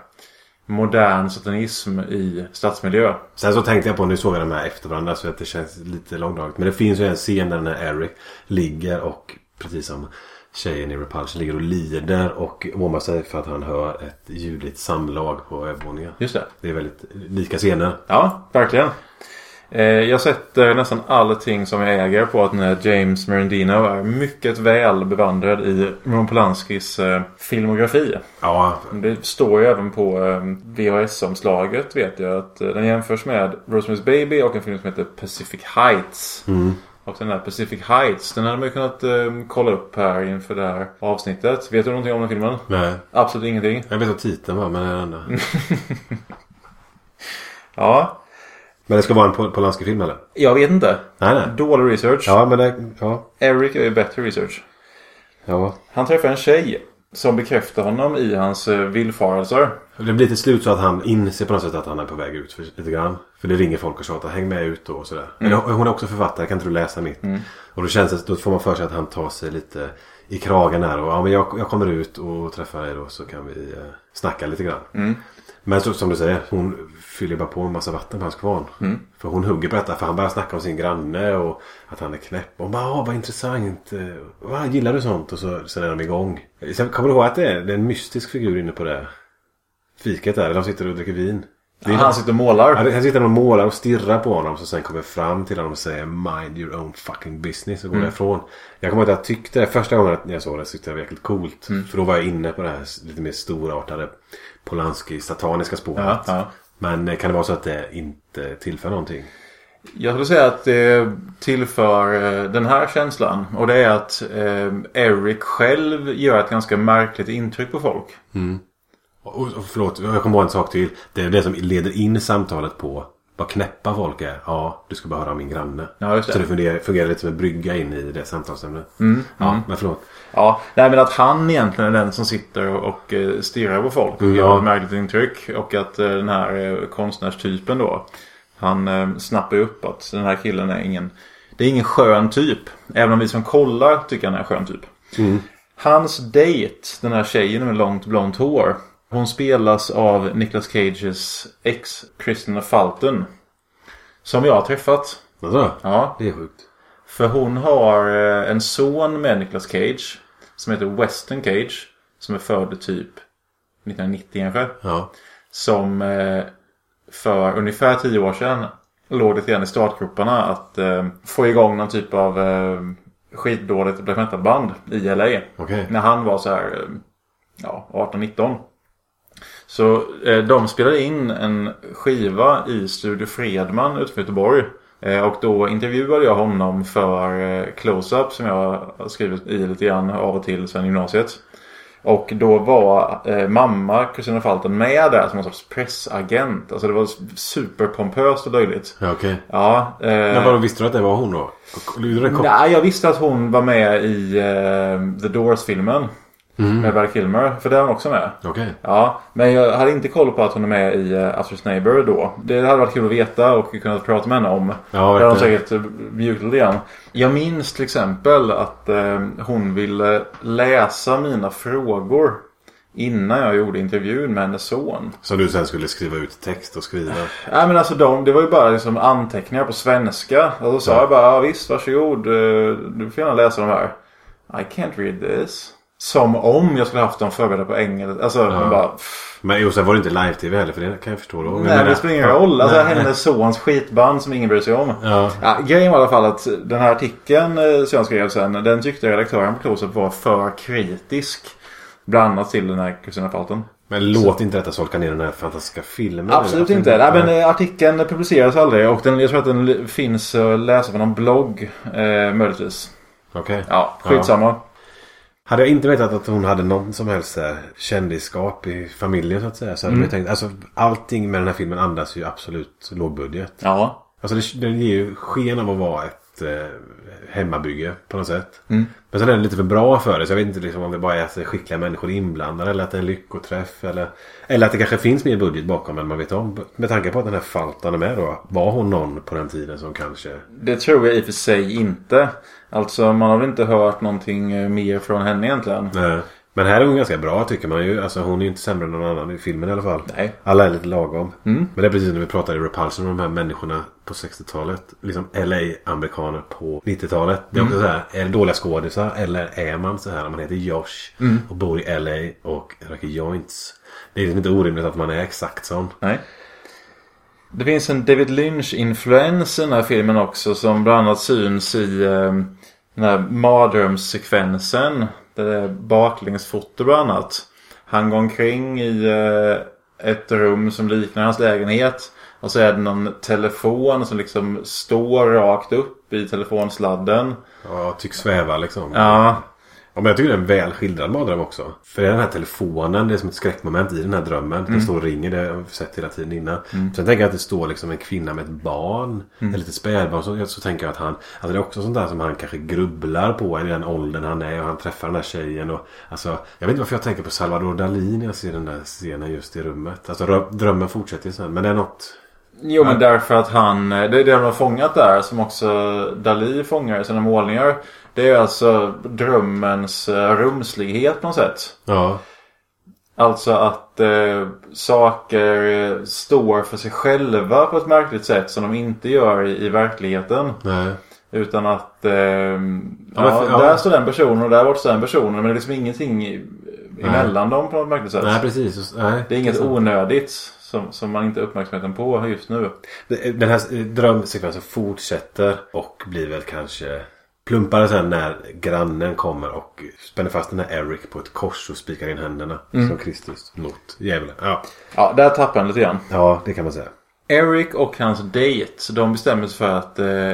Modern satanism i stadsmiljö. Sen så tänkte jag på, nu såg jag de här efter varandra så att det känns lite långdraget. Men det finns ju en scen där när Eric ligger och precis som tjejen i Repulsion ligger och lider och åmar sig för att han hör ett ljudligt samlag på övervåningen. Just det. Det är väldigt lika scener. Ja, verkligen. Eh, jag sätter nästan allting som jag äger på att den här James Merendino är mycket väl bevandrad i Roman Polanskis eh, filmografi. Ja, Det står ju även på eh, VHS-omslaget vet jag att den jämförs med Rosemary's Baby och en film som heter Pacific Heights. Och den där Pacific Heights den hade man ju kunnat eh, kolla upp här inför det här avsnittet. Vet du någonting om den filmen? nej. Absolut ingenting. Jag vet vad titeln var men det är enda. [laughs] Ja, Men det ska vara en Pol- Polanski-film eller? jag vet inte. Nej, nej. Dålig research. Ja, men det... Ja. Eric är bättre research. Ja. Han träffar en tjej som bekräftar honom i hans eh, villfarelser. Det blir till slut så att han inser på något sätt att han är på väg ut för, lite grann. För det ringer folk och tjatar häng med ut då och sådär. Men hon är också författare, kan inte du läsa mitt? Och då känns det, då får man för sig att han tar sig lite i kragen här. Och ja, men jag, jag kommer ut och träffar dig då så kan vi eh, snacka lite grann. Men så, som du säger, hon fyller bara på en massa vatten på hans kvarn. För hon hugger på detta för han börjar snacka om sin granne och att han är knäpp. Och hon bara, "Åh, vad intressant. Eh, Va, gillar du sånt? Och så, sen är de igång. Sen kommer du ihåg att det är, det är en mystisk figur inne på det fiket där. De sitter och dricker vin. Det är Han sitter och målar. Ja, Han sitter och målar och stirrar på honom. Så sen kommer fram till honom och säger Mind your own fucking business. Och går därifrån. Jag kommer ihåg att jag tyckte det första gången jag såg det. Så tyckte jag det var jäkligt coolt. För då var jag inne på det här lite mer storartade Polanski sataniska spåret. Ja, ja. Men eh, kan det vara så att det inte tillför någonting? Jag skulle säga att det tillför eh, den här känslan. Och det är att eh, Eric själv gör ett ganska märkligt intryck på folk. Och, och förlåt, jag kommer ihåg en sak till. Det är det som leder in samtalet på vad knäppa folk är. Ja, du ska bara höra min granne. Ja, just det. Så det fungerar, fungerar lite som en brygga in i det samtalsämnet. ja, men förlåt. Ja, nej men att han egentligen är den som sitter och, och eh, stirrar på folk. Och Mm, gör ett märkligt intryck. Och att eh, den här eh, konstnärstypen då. Han eh, snappar upp att den här killen är ingen. Det är ingen skön typ. Även om vi som kollar tycker han är en skön typ. Hans date, den här tjejen med långt blont hår. Hon spelas av Nicolas Cages ex Christina Fulton. Som jag har träffat. Alltså, Ja, det är sjukt. för hon har eh, en son med Nicolas Cage. Som heter Weston Cage. Som är född typ 1990 kanske. Ja. Som eh, för ungefär tio år sedan låg lite grann i startgroparna att eh, få igång någon typ av skitdåligt black metal-band i LA. Okej. När han var så här ja, 18-19. Så eh, de spelade in en skiva i Studio Fredman utanför Göteborg. Eh, Och då intervjuade jag honom för eh, Close-Up som jag har skrivit i lite grann av och till sen gymnasiet. Och då var eh, mamma Kristina Falten med där som en sorts pressagent. Alltså det var superpompöst och löjligt. Ja, okej. Ja, eh, Men vadå, visste du att det var hon då? Nej, jag visste att hon var med i eh, The Doors-filmen. Med Val Kilmer. För där är hon också med. Okej. Ja, men jag hade inte koll på att hon är med i uh, Aster's Neighbor då. Det hade varit kul att veta och kunna prata med henne om. Ja, det hade hon säkert eh, bjudit lite grann. Jag minns till exempel att eh, hon ville läsa mina frågor innan jag gjorde intervjun med hennes son. Som du sen skulle skriva ut text och skriva. Nej men alltså de, det var ju bara liksom anteckningar på svenska. Och då sa Ja. jag bara, ja, visst varsågod. eh, Du får gärna läsa de här. I can't read this. Som om jag skulle haft dem förberedda på engelska. Alltså man bara... Pff. Men sen var det inte live-tv heller för det kan jag förstå då. Nej det spelar ingen roll. Alltså hennes [laughs] sons skitband som ingen bryr sig om. Ja. Ja, grejen var i alla fall att den här artikeln som jag skrev sen. Den tyckte redaktören på Close-Up var för kritisk. Bland annat till den här Kristina Falten. Men låt inte detta solka ner den här fantastiska filmen. Absolut eller? inte. Nej, men eh, artikeln publiceras aldrig och den, jag tror att den finns att läsa på någon blogg. Eh, möjligtvis. Okej. Ja, skitsamma. Hade jag inte vetat att hon hade någon som helst så här, kändisskap i familjen så att säga. Så hade jag tänkt, alltså allting med den här filmen andas ju absolut lågbudget. Ja. Alltså det, den ger ju sken av att vara ett eh, hemmabygge på något sätt. Mm. Men sen är den lite för bra för det. Så jag vet inte liksom om det bara är är skickliga människor inblandade. Eller att det är en lyckoträff. Eller, eller att det kanske finns mer budget bakom än man vet om. Med tanke på att den här Faltan är med då. Var hon någon på den tiden som kanske... Det tror jag i och för sig inte. Alltså man har väl inte hört någonting eh, mer från henne egentligen. Nej. Men här är hon ganska bra tycker man ju. Alltså hon är ju inte sämre än någon annan i filmen i alla fall. Nej. Alla är lite lagom. Mm. Men det är precis när vi pratade i Repulsion om de här människorna på 60-talet. Liksom LA-amerikaner på 90-talet. Det är Mm. också så här. Är det dåliga skådisar eller är man så här man heter Josh Mm. och bor i LA och röker joints. Det är liksom inte orimligt att man är exakt sån. Nej. Det finns en David Lynch-influens i den här filmen också som bland annat syns i eh, den här mardrömssekvensen. Där det är baklängsfoto bland annat. Han går omkring i eh, ett rum som liknar hans lägenhet. Och så är det någon telefon som liksom står rakt upp i telefonsladden. Ja, tycks sväva liksom. Ja, Ja, men jag tycker det är en väl skildrad mardröm också. För det är den här telefonen, det är som ett skräckmoment i den här drömmen. Den står och ringer, det har vi sett hela tiden innan. Sen tänker jag att det står liksom en kvinna med ett barn. Ett litet spädbarn. Så, så tänker jag att han, alltså det är också sånt där som han kanske grubblar på i den åldern han är. Och han träffar den här tjejen. Och, alltså, jag vet inte varför jag tänker på Salvador Dalí när jag ser den där scenen just i rummet. Alltså rö- drömmen fortsätter ju sen. Men det är något... Jo men därför att han, det är det de har fångat där som också Dalí fångar i sina målningar. Det är alltså drömmens eh, rumslighet på något sätt. Ja. Alltså att eh, saker eh, står för sig själva på ett märkligt sätt som de inte gör i, i verkligheten. Nej. Utan att eh, ja, men för- ja. där står den personen och där borta står den personen. Men det är liksom ingenting i- emellan dem på något märkligt sätt. Nej precis. Nej. Det är inget onödigt som, som man inte har uppmärksamheten på just nu. Den här drömsekvensen fortsätter och blir väl kanske plumpare sen när grannen kommer och spänner fast den här Eric på ett kors och spikar in händerna. Som Kristus mot djävulen. Ja. Ja, där tappar han lite grann. ja, det kan man säga. Eric och hans date, de bestämmer sig för att eh,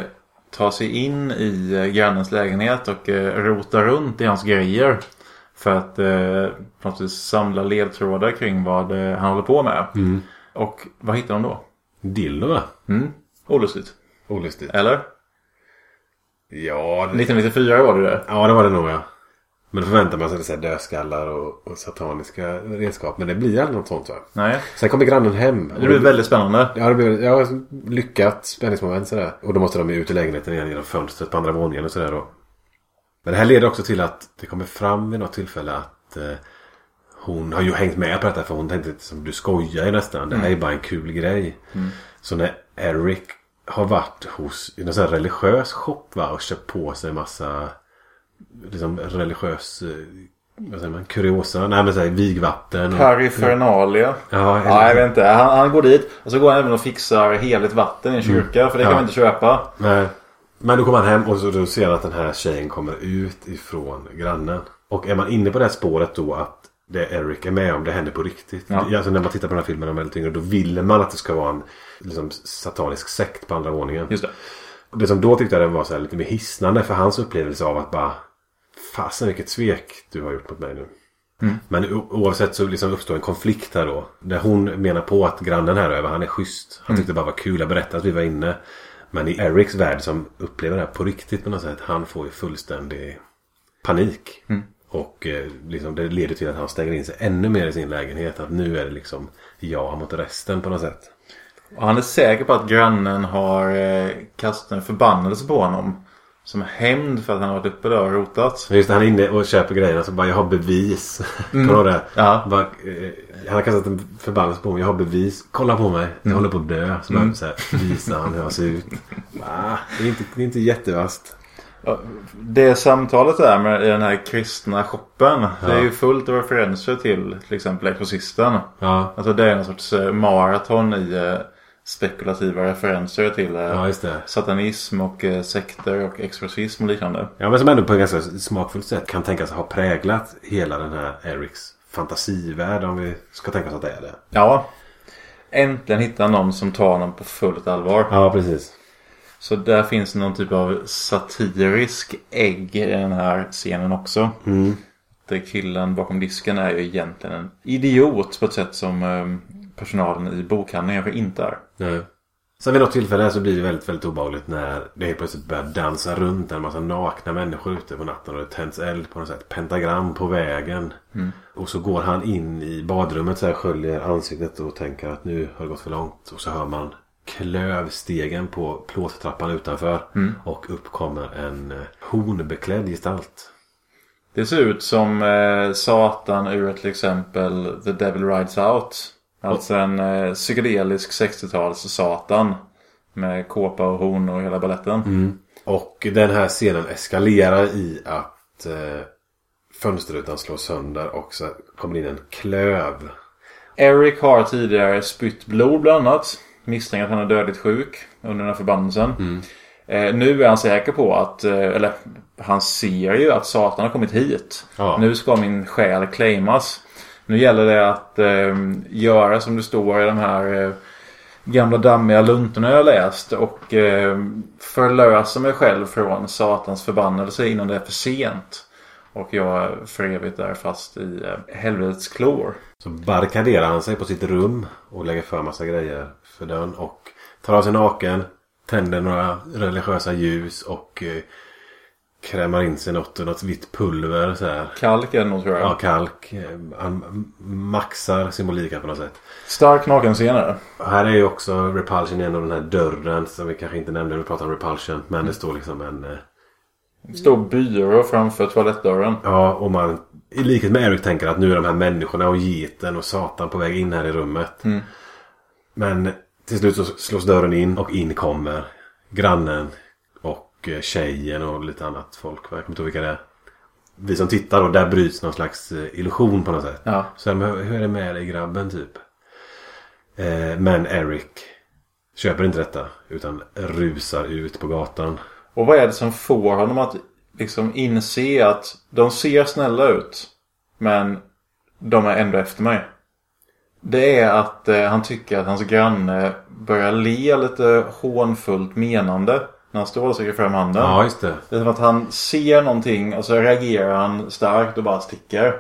ta sig in i eh, grannens lägenhet och eh, rota runt i hans grejer. För att eh, på något vis samla ledtrådar kring vad eh, han håller på med. Och vad hittar de då? Dildo va? Mm. Olustigt. Olustigt. Eller? Ja, det... 1994 var det det. ja, det var det nog ja. Men då förväntar man sig så här dödskallar och, och sataniska redskap. Men det blir aldrig något sånt va? Nej. Sen kommer grannen hem. Det blir väldigt spännande. Ja, det blir ja, lyckat spänningsmoment sådär. Och då måste de ju ut i lägenheten igen genom fönstret på andra våningen och sådär då. Men det här leder också till att det kommer fram vid något tillfälle att eh, hon har ju hängt med på detta för hon tänkte som du skojar ju nästan. Det här är bara en kul grej. Så när Eric har varit hos någon sån här religiös shop va och köpt på sig massa liksom religiös eh, vad säger man, kuriosa. Nej men såhär vigvatten. och- Perifernalia. Ja, eller- Ja, jag vet inte. Han, han går dit och så går han även och fixar heligt vatten i en kyrka. För det kan Ja. man inte köpa. Nej. Men då kommer han hem och så då ser han att den här tjejen kommer ut ifrån grannen. Och är man inne på det här spåret då att det Eric är med om det händer på riktigt. Ja. Alltså när man tittar på den här filmen är väldigt yngre då vill man att det ska vara en liksom, satanisk sekt på andra våningen. Just det. Det som då tyckte jag var så här lite mer hisnande för hans upplevelse av att bara Fasen vilket svek du har gjort mot mig nu. Men o- oavsett så liksom uppstår en konflikt här då. Där hon menar på att grannen här över, han är schysst. Han tyckte det bara var kul att berätta att vi var inne. Men i Erics värld som upplever det här på riktigt på något sätt. Han får ju fullständig panik. Och eh, liksom, det leder till att han stänger in sig ännu mer i sin lägenhet. Att nu är det liksom jag mot resten på något sätt. Och han är säker på att grannen har eh, kastat en förbannelse på honom. Som hämnd för att han har varit uppe där och rotat. Just det, han är inne och köper grejerna så bara jag har bevis. Kommer du ihåg det? Ja. Bara, eh, han har kastat en förbannelse på mig. Jag har bevis. Kolla på mig. Jag håller på att dö. Så bara så här, visar han hur jag ser ut. [laughs] Ah, det, är inte, det är inte jättevast. Ja, Det samtalet där med den här kristna shoppen. Det är ju fullt av referenser till till exempel Exorcisten. Ja, Alltså det är en sorts eh, maraton i eh, spekulativa referenser till eh, ja satanism och sekter och exorcism och liknande. Ja men som ändå på ett ganska smakfullt sätt kan tänkas ha präglat hela den här Erics fantasivärld. Om vi ska tänka oss att det är det. Ja. Äntligen hittar någon som tar honom på fullt allvar. Ja precis. Så där finns någon typ av satirisk ägg i den här scenen också. Mm. Där killen bakom disken är ju egentligen en idiot på ett sätt som eh, personalen i bokhandeln kanske inte är. Nej. Sen vid något tillfälle så blir det väldigt, väldigt obehagligt när det helt plötsligt börjar dansa runt en massa nakna människor ute på natten och det tänds eld på något sätt. Pentagram på vägen. Och så går han in i badrummet så här sköljer ansiktet och tänker att nu har det gått för långt. Och så hör man klövstegen på plåttrappan utanför. Och upp kommer en eh, hornbeklädd gestalt. Det ser ut som eh, Satan ur till exempel The Devil Rides Out. Alltså en eh, psykedelisk 60-tals Satan. Med kåpa och horn och hela balletten. Och den här scenen eskalerar i att eh, fönsterrutan slås sönder och så kommer in en klöv. Eric har tidigare spytt blod bland annat. Misstänker att han är dödligt sjuk under den här förbannelsen. Eh, nu är han säker på att, eh, eller han ser ju att Satan har kommit hit. Ja. Nu ska min själ claimas. Nu gäller det att eh, göra som det står i de här eh, gamla dammiga luntorna jag läst. Och eh, förlösa mig själv från Satans förbannelse innan det är för sent. Och jag för evigt är fast i eh, helvetets klor. Så barrikaderar han sig på sitt rum och lägger för massa grejer för dörren. Och tar av sig naken. Tänder några religiösa ljus och eh, krämar in sig något, något vitt pulver så här. Kalk är det nog tror jag. Ja, kalk. Eh, Han maxar symboliken på något sätt. Stark nakenscener. Och Här är ju också Repulsion igen och den här dörren som vi kanske inte nämnde när vi pratade om Repulsion. Men det står liksom en... eh, Stor byrå framför toalettdörren. Ja, och man i likhet med Eric tänker att nu är de här människorna och geten och Satan på väg in här i rummet. Men till slut så slås dörren in och in kommer grannen och eh, tjejen och lite annat folk. Jag kommer inte ihåg vilka det är. Vi som tittar och där bryts någon slags eh, illusion på något sätt. Ja. Så hur är det med dig grabben typ? Eh, men Eric köper inte detta utan rusar ut på gatan. Och vad är det som får honom att liksom inse att de ser snälla ut. Men de är ändå efter mig. Det är att eh, han tycker att hans granne börjar le lite hånfullt menande. När han står och sträcker fram handen. Ja, just det. Det är som att han ser någonting och så reagerar han starkt och bara sticker.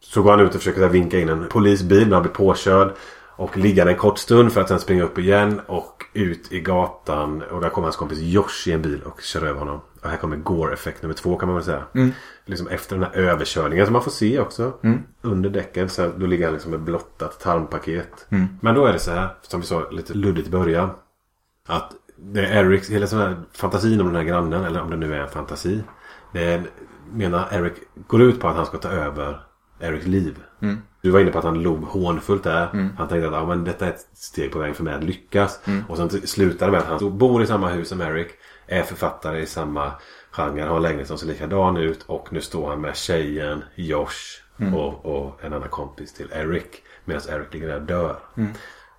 Så går han ut och försöker vinka in en polisbil men han blir påkörd. Och ligger en kort stund för att sen springa upp igen och ut i gatan. Och där kommer hans kompis Josh i en bil och kör över honom. Och här kommer Gore-effekt nummer två kan man väl säga. Liksom efter den här överkörningen som man får se också. Under däcken. Så här, då ligger han liksom med blottat tarmpaket. Men då är det så här, som vi sa lite luddigt i början. Att det är Erics, hela sån här fantasin om den här grannen. Eller om det nu är en fantasi. Det är, menar Eric går ut på att han ska ta över Erics liv. Du var inne på att han log hånfullt där. Han tänkte att ja, men detta är ett steg på vägen för mig att lyckas. Och sen det med att han bor i samma hus som Eric. Är författare i samma genre. Har en lägenhet som ser likadan ut. Och nu står han med tjejen, Josh och, och en annan kompis till Eric. Medan Eric ligger där och dör.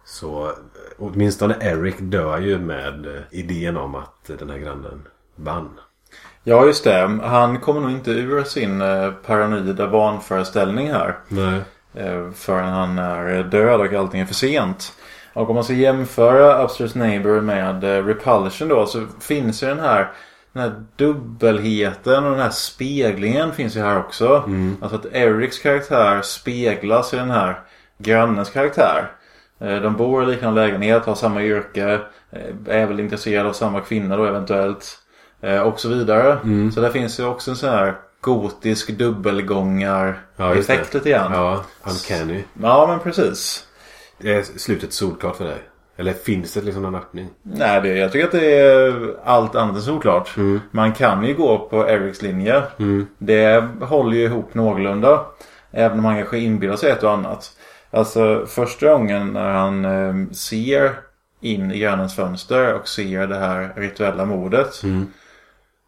Så eh, åtminstone Eric dör ju med eh, idén om att eh, den här grannen vann. Ja, just det. Han kommer nog inte ur sin eh, paranoida vanföreställning här. Nej. Eh, förrän han är död och allting är för sent. Och om man ska jämföra Upstairs Neighbor med eh, Repulsion då så finns ju den här den här dubbelheten och den här speglingen finns ju här också. Mm. Alltså att Erics karaktär speglas i den här grannens karaktär. De bor i liknande lägenhet, har samma yrke, är väl intresserade av samma kvinna då eventuellt. Eh, Och så vidare. Mm. Så där finns ju också en sån här gotisk dubbelgångar Ja, lite grann. Ja, uncanny. Ja men precis. Är slutet solklart för dig? Eller finns det liksom någon öppning? Nej, det, jag tycker att det är allt annat än såklart. Man kan ju gå på Erics linje. Det håller ju ihop någorlunda. Även om han kanske inbillar sig ett och annat. Alltså första gången när han eh, ser in i grannens fönster och ser det här rituella mordet.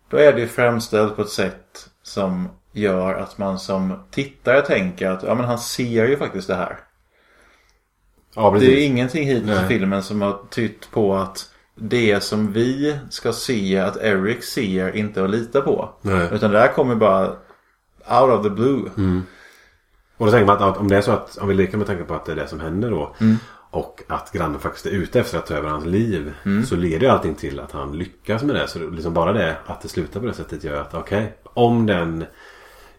Då är det ju framställt på ett sätt som gör att man som tittare tänker att ja, men han ser ju faktiskt det här. Ja, Det är ingenting hittills i filmen som har tytt på att det som vi ska se att Eric ser inte att lita på. Nej. Utan det här kommer bara out of the blue. Och då tänker man att om det är så att om vi leker med tanke på att det är det som händer då. Mm. Och att grannen faktiskt är ute efter att ta över hans liv. Mm. Så leder ju allting till att han lyckas med det. Så det- liksom bara det att det slutar på det sättet gör att okej. om den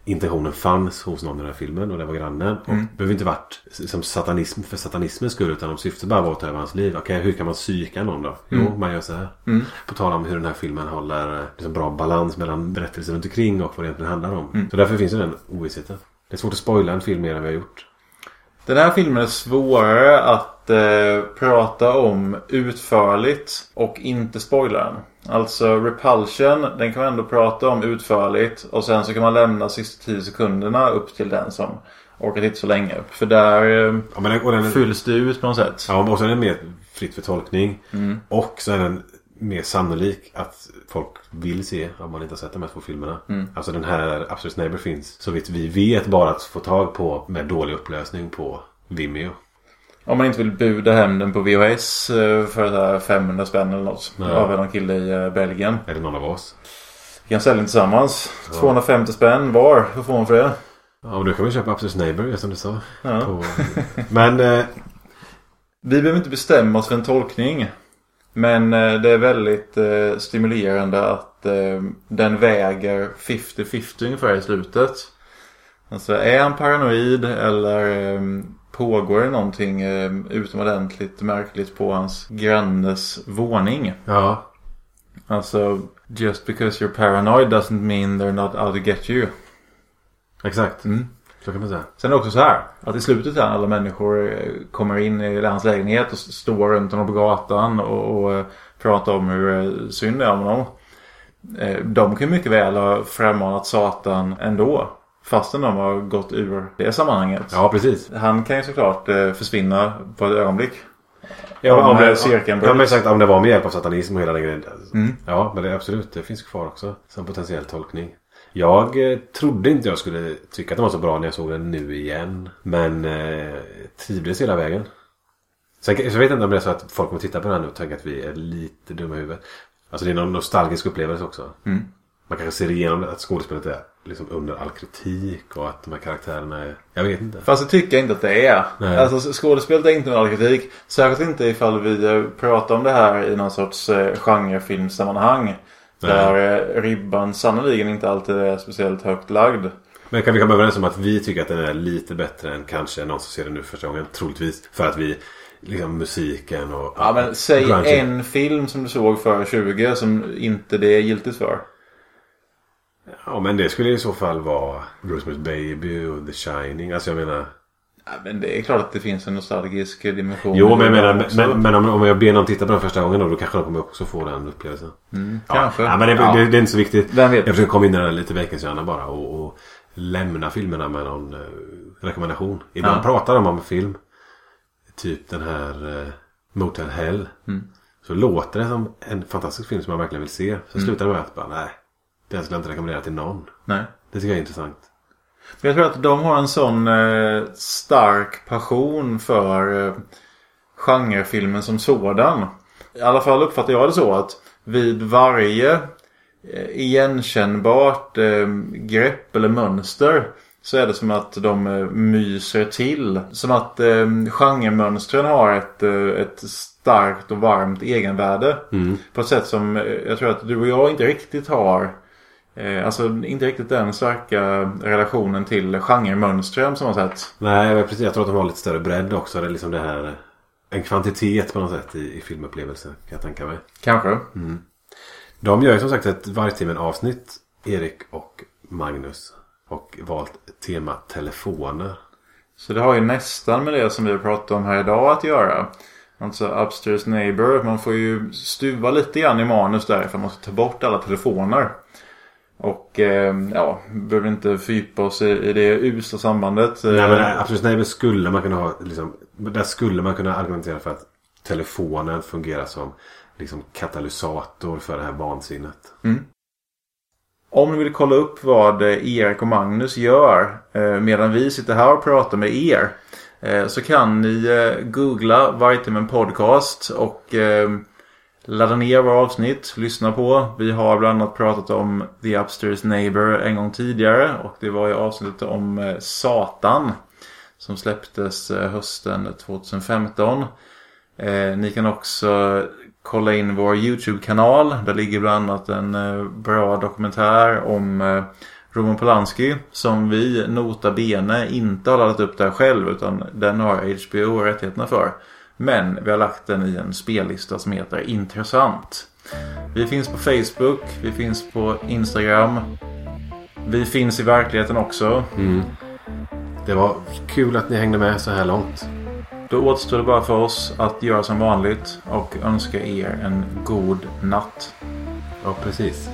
intentionen fanns hos någon i den här filmen och det var grannen. Och Mm. det behöver inte varit som satanism för satanismens skull. Utan om syftet bara var att ta över hans liv. Okej hur kan man psyka någon då? Jo Mm. man gör så här. På tal om hur den här filmen håller eh, liksom bra balans mellan berättelsen runt omkring och vad det egentligen handlar om. Mm. Så därför finns ju den ovissheten. Det är svårt att spoila en film mer än vi har gjort. Den här filmen är svårare att eh, prata om utförligt och inte spoila den. Alltså Repulsion, den kan man ändå prata om utförligt och sen så kan man lämna sista 10 sekunderna upp till den som orkar titta så länge. För där eh, Ja, men den, och den är, fylls det ut på något sätt. ja, och så är den mer fritt för tolkning. Mm. Och så är den mer sannolik att folk vill se om man inte har sett de här två filmerna. Mm. Alltså den här Absolute Neighbor finns så vitt vi vet bara att få tag på med dålig upplösning på Vimeo. Om man inte vill buda hem den på VHS eh, för så här 500 spänn eller något. Nej. Av någon kille i eh, Belgien. Är det någon av oss? Vi kan sälja den tillsammans. 250 spänn var. Hur får man för det? Ja, och då kan vi köpa Absolute Neighbor som du sa. Ja. På... Men eh, Vi behöver inte bestämma oss för en tolkning. Men eh, det är väldigt eh, stimulerande att eh, den väger 50-50 ungefär i slutet. Alltså är han paranoid eller eh, pågår det någonting eh, utomordentligt märkligt på hans grannes våning? ja. Alltså, just because you're paranoid doesn't mean they're not out to get you. Exakt. Mm. Så kan man säga. Sen är det också så här. Att i slutet här alla människor eh, kommer in i hans lägenhet och står runt honom på gatan och, och eh, pratar om hur eh, synd det är om honom. De kan mycket väl ha frammanat Satan ändå. Fastän de har gått ur det sammanhanget. Ja, precis. Han kan ju såklart eh, försvinna på ett ögonblick. Ja, Om om det cirkeln ja, men exakt. Om det var med hjälp av satanism och hela den grejen. Mm. Ja, men det, absolut. Det finns kvar också. Som potentiell tolkning. Jag eh, trodde inte jag skulle tycka att den var så bra när jag såg den nu igen. Men eh, trivdes hela vägen. Sen, så jag vet inte om det är så att folk kommer titta på den här nu och tänka att vi är lite dumma i huvudet. Alltså det är någon nostalgisk upplevelse också. Mm. Man kanske ser igenom att skådespelet är liksom under all kritik och att de här karaktärerna är... Jag vet inte. Fast det tycker jag inte att det är. Nej. Alltså skådespelet är inte någon kritik. Särskilt inte ifall vi eh, pratar om det här i någon sorts eh, genrefilmsammanhang. Där eh, ribban sannoliken inte alltid är speciellt högt lagd. Men kan vi komma överens om att vi tycker att den är lite bättre än kanske någon som ser den nu första gången? Troligtvis. För att vi, liksom musiken och... Ja men säg grunge. en film som du såg för 20 som inte det är giltigt för. Ja men det skulle i så fall vara Rosemary's Baby och The Shining. Alltså jag menar... Ja, men det är klart att det finns en nostalgisk dimension. Jo men jag menar, men, men om, om jag ber någon titta på den första gången då, då kanske de kommer också få den upplevelsen. Mm, Ja, Kanske. Ja, men det, Ja. det, det är inte så viktigt. Vem vet? Jag försöker komma in i den lite veckorshjärna bara och, och lämna filmerna med någon eh, rekommendation. Ibland Ja. pratar de om en film. Typ den här eh, Motel Hell. Mm. Så låter det som en fantastisk film som man verkligen vill se. Mm. Så slutar det med att bara nej. Den skulle jag inte rekommendera till någon. Nej. Det tycker jag är intressant. Men jag tror att de har en sån eh, stark passion för eh, genrefilmen som sådan. I alla fall uppfattar jag det så att vid varje eh, igenkännbart eh, grepp eller mönster så är det som att de eh, myser till. Som att eh, genremönstren har ett, ett starkt och varmt egenvärde. Mm. På ett sätt som jag tror att du och jag inte riktigt har. Eh, alltså inte riktigt den starka relationen till genremönstren som har sett. Nej, precis. Jag tror att de har lite större bredd också. Det är liksom det här. En kvantitet på något sätt i, i filmupplevelsen. Kan jag tänka mig. Kanske. De gör ju som sagt ett vargtimmen avsnitt. Erik och Magnus. Och valt tema telefoner. Så det har ju nästan med det som vi har pratat om här idag att göra. Alltså Upstairs Neighbor. Man får ju stuva lite grann i manus där för man ska ta bort alla telefoner. Och eh, ja, behöver inte fördjupa oss i, i det usla sambandet. Nej men Eh, absolut nej, men skulle man kunna ha liksom, Där skulle man kunna argumentera för att telefonen fungerar som liksom katalysator för det här vansinnet. Om ni vill kolla upp vad eh, Erik och Magnus gör eh, medan vi sitter här och pratar med er. eh, Så kan ni eh, googla Vargtimmen Podcast och ladda ner våra avsnitt, lyssna på. Vi har bland annat pratat om The Upstairs Neighbor en gång tidigare och det var i avsnittet om eh, Satan. Som släpptes eh, hösten 2015. Eh, ni kan också kolla in vår YouTube-kanal. Där ligger bland annat en eh, bra dokumentär om eh, Roman Polanski. Som vi nota bene inte har laddat upp där själv. Utan den har HBO rättigheterna för. Men vi har lagt den i en spellista som heter Intressant. Vi finns på Facebook. Vi finns på Instagram. Vi finns i verkligheten också. Det var kul att ni hängde med så här långt. Då återstår det bara för oss att göra som vanligt och önska er en god natt. Ja precis.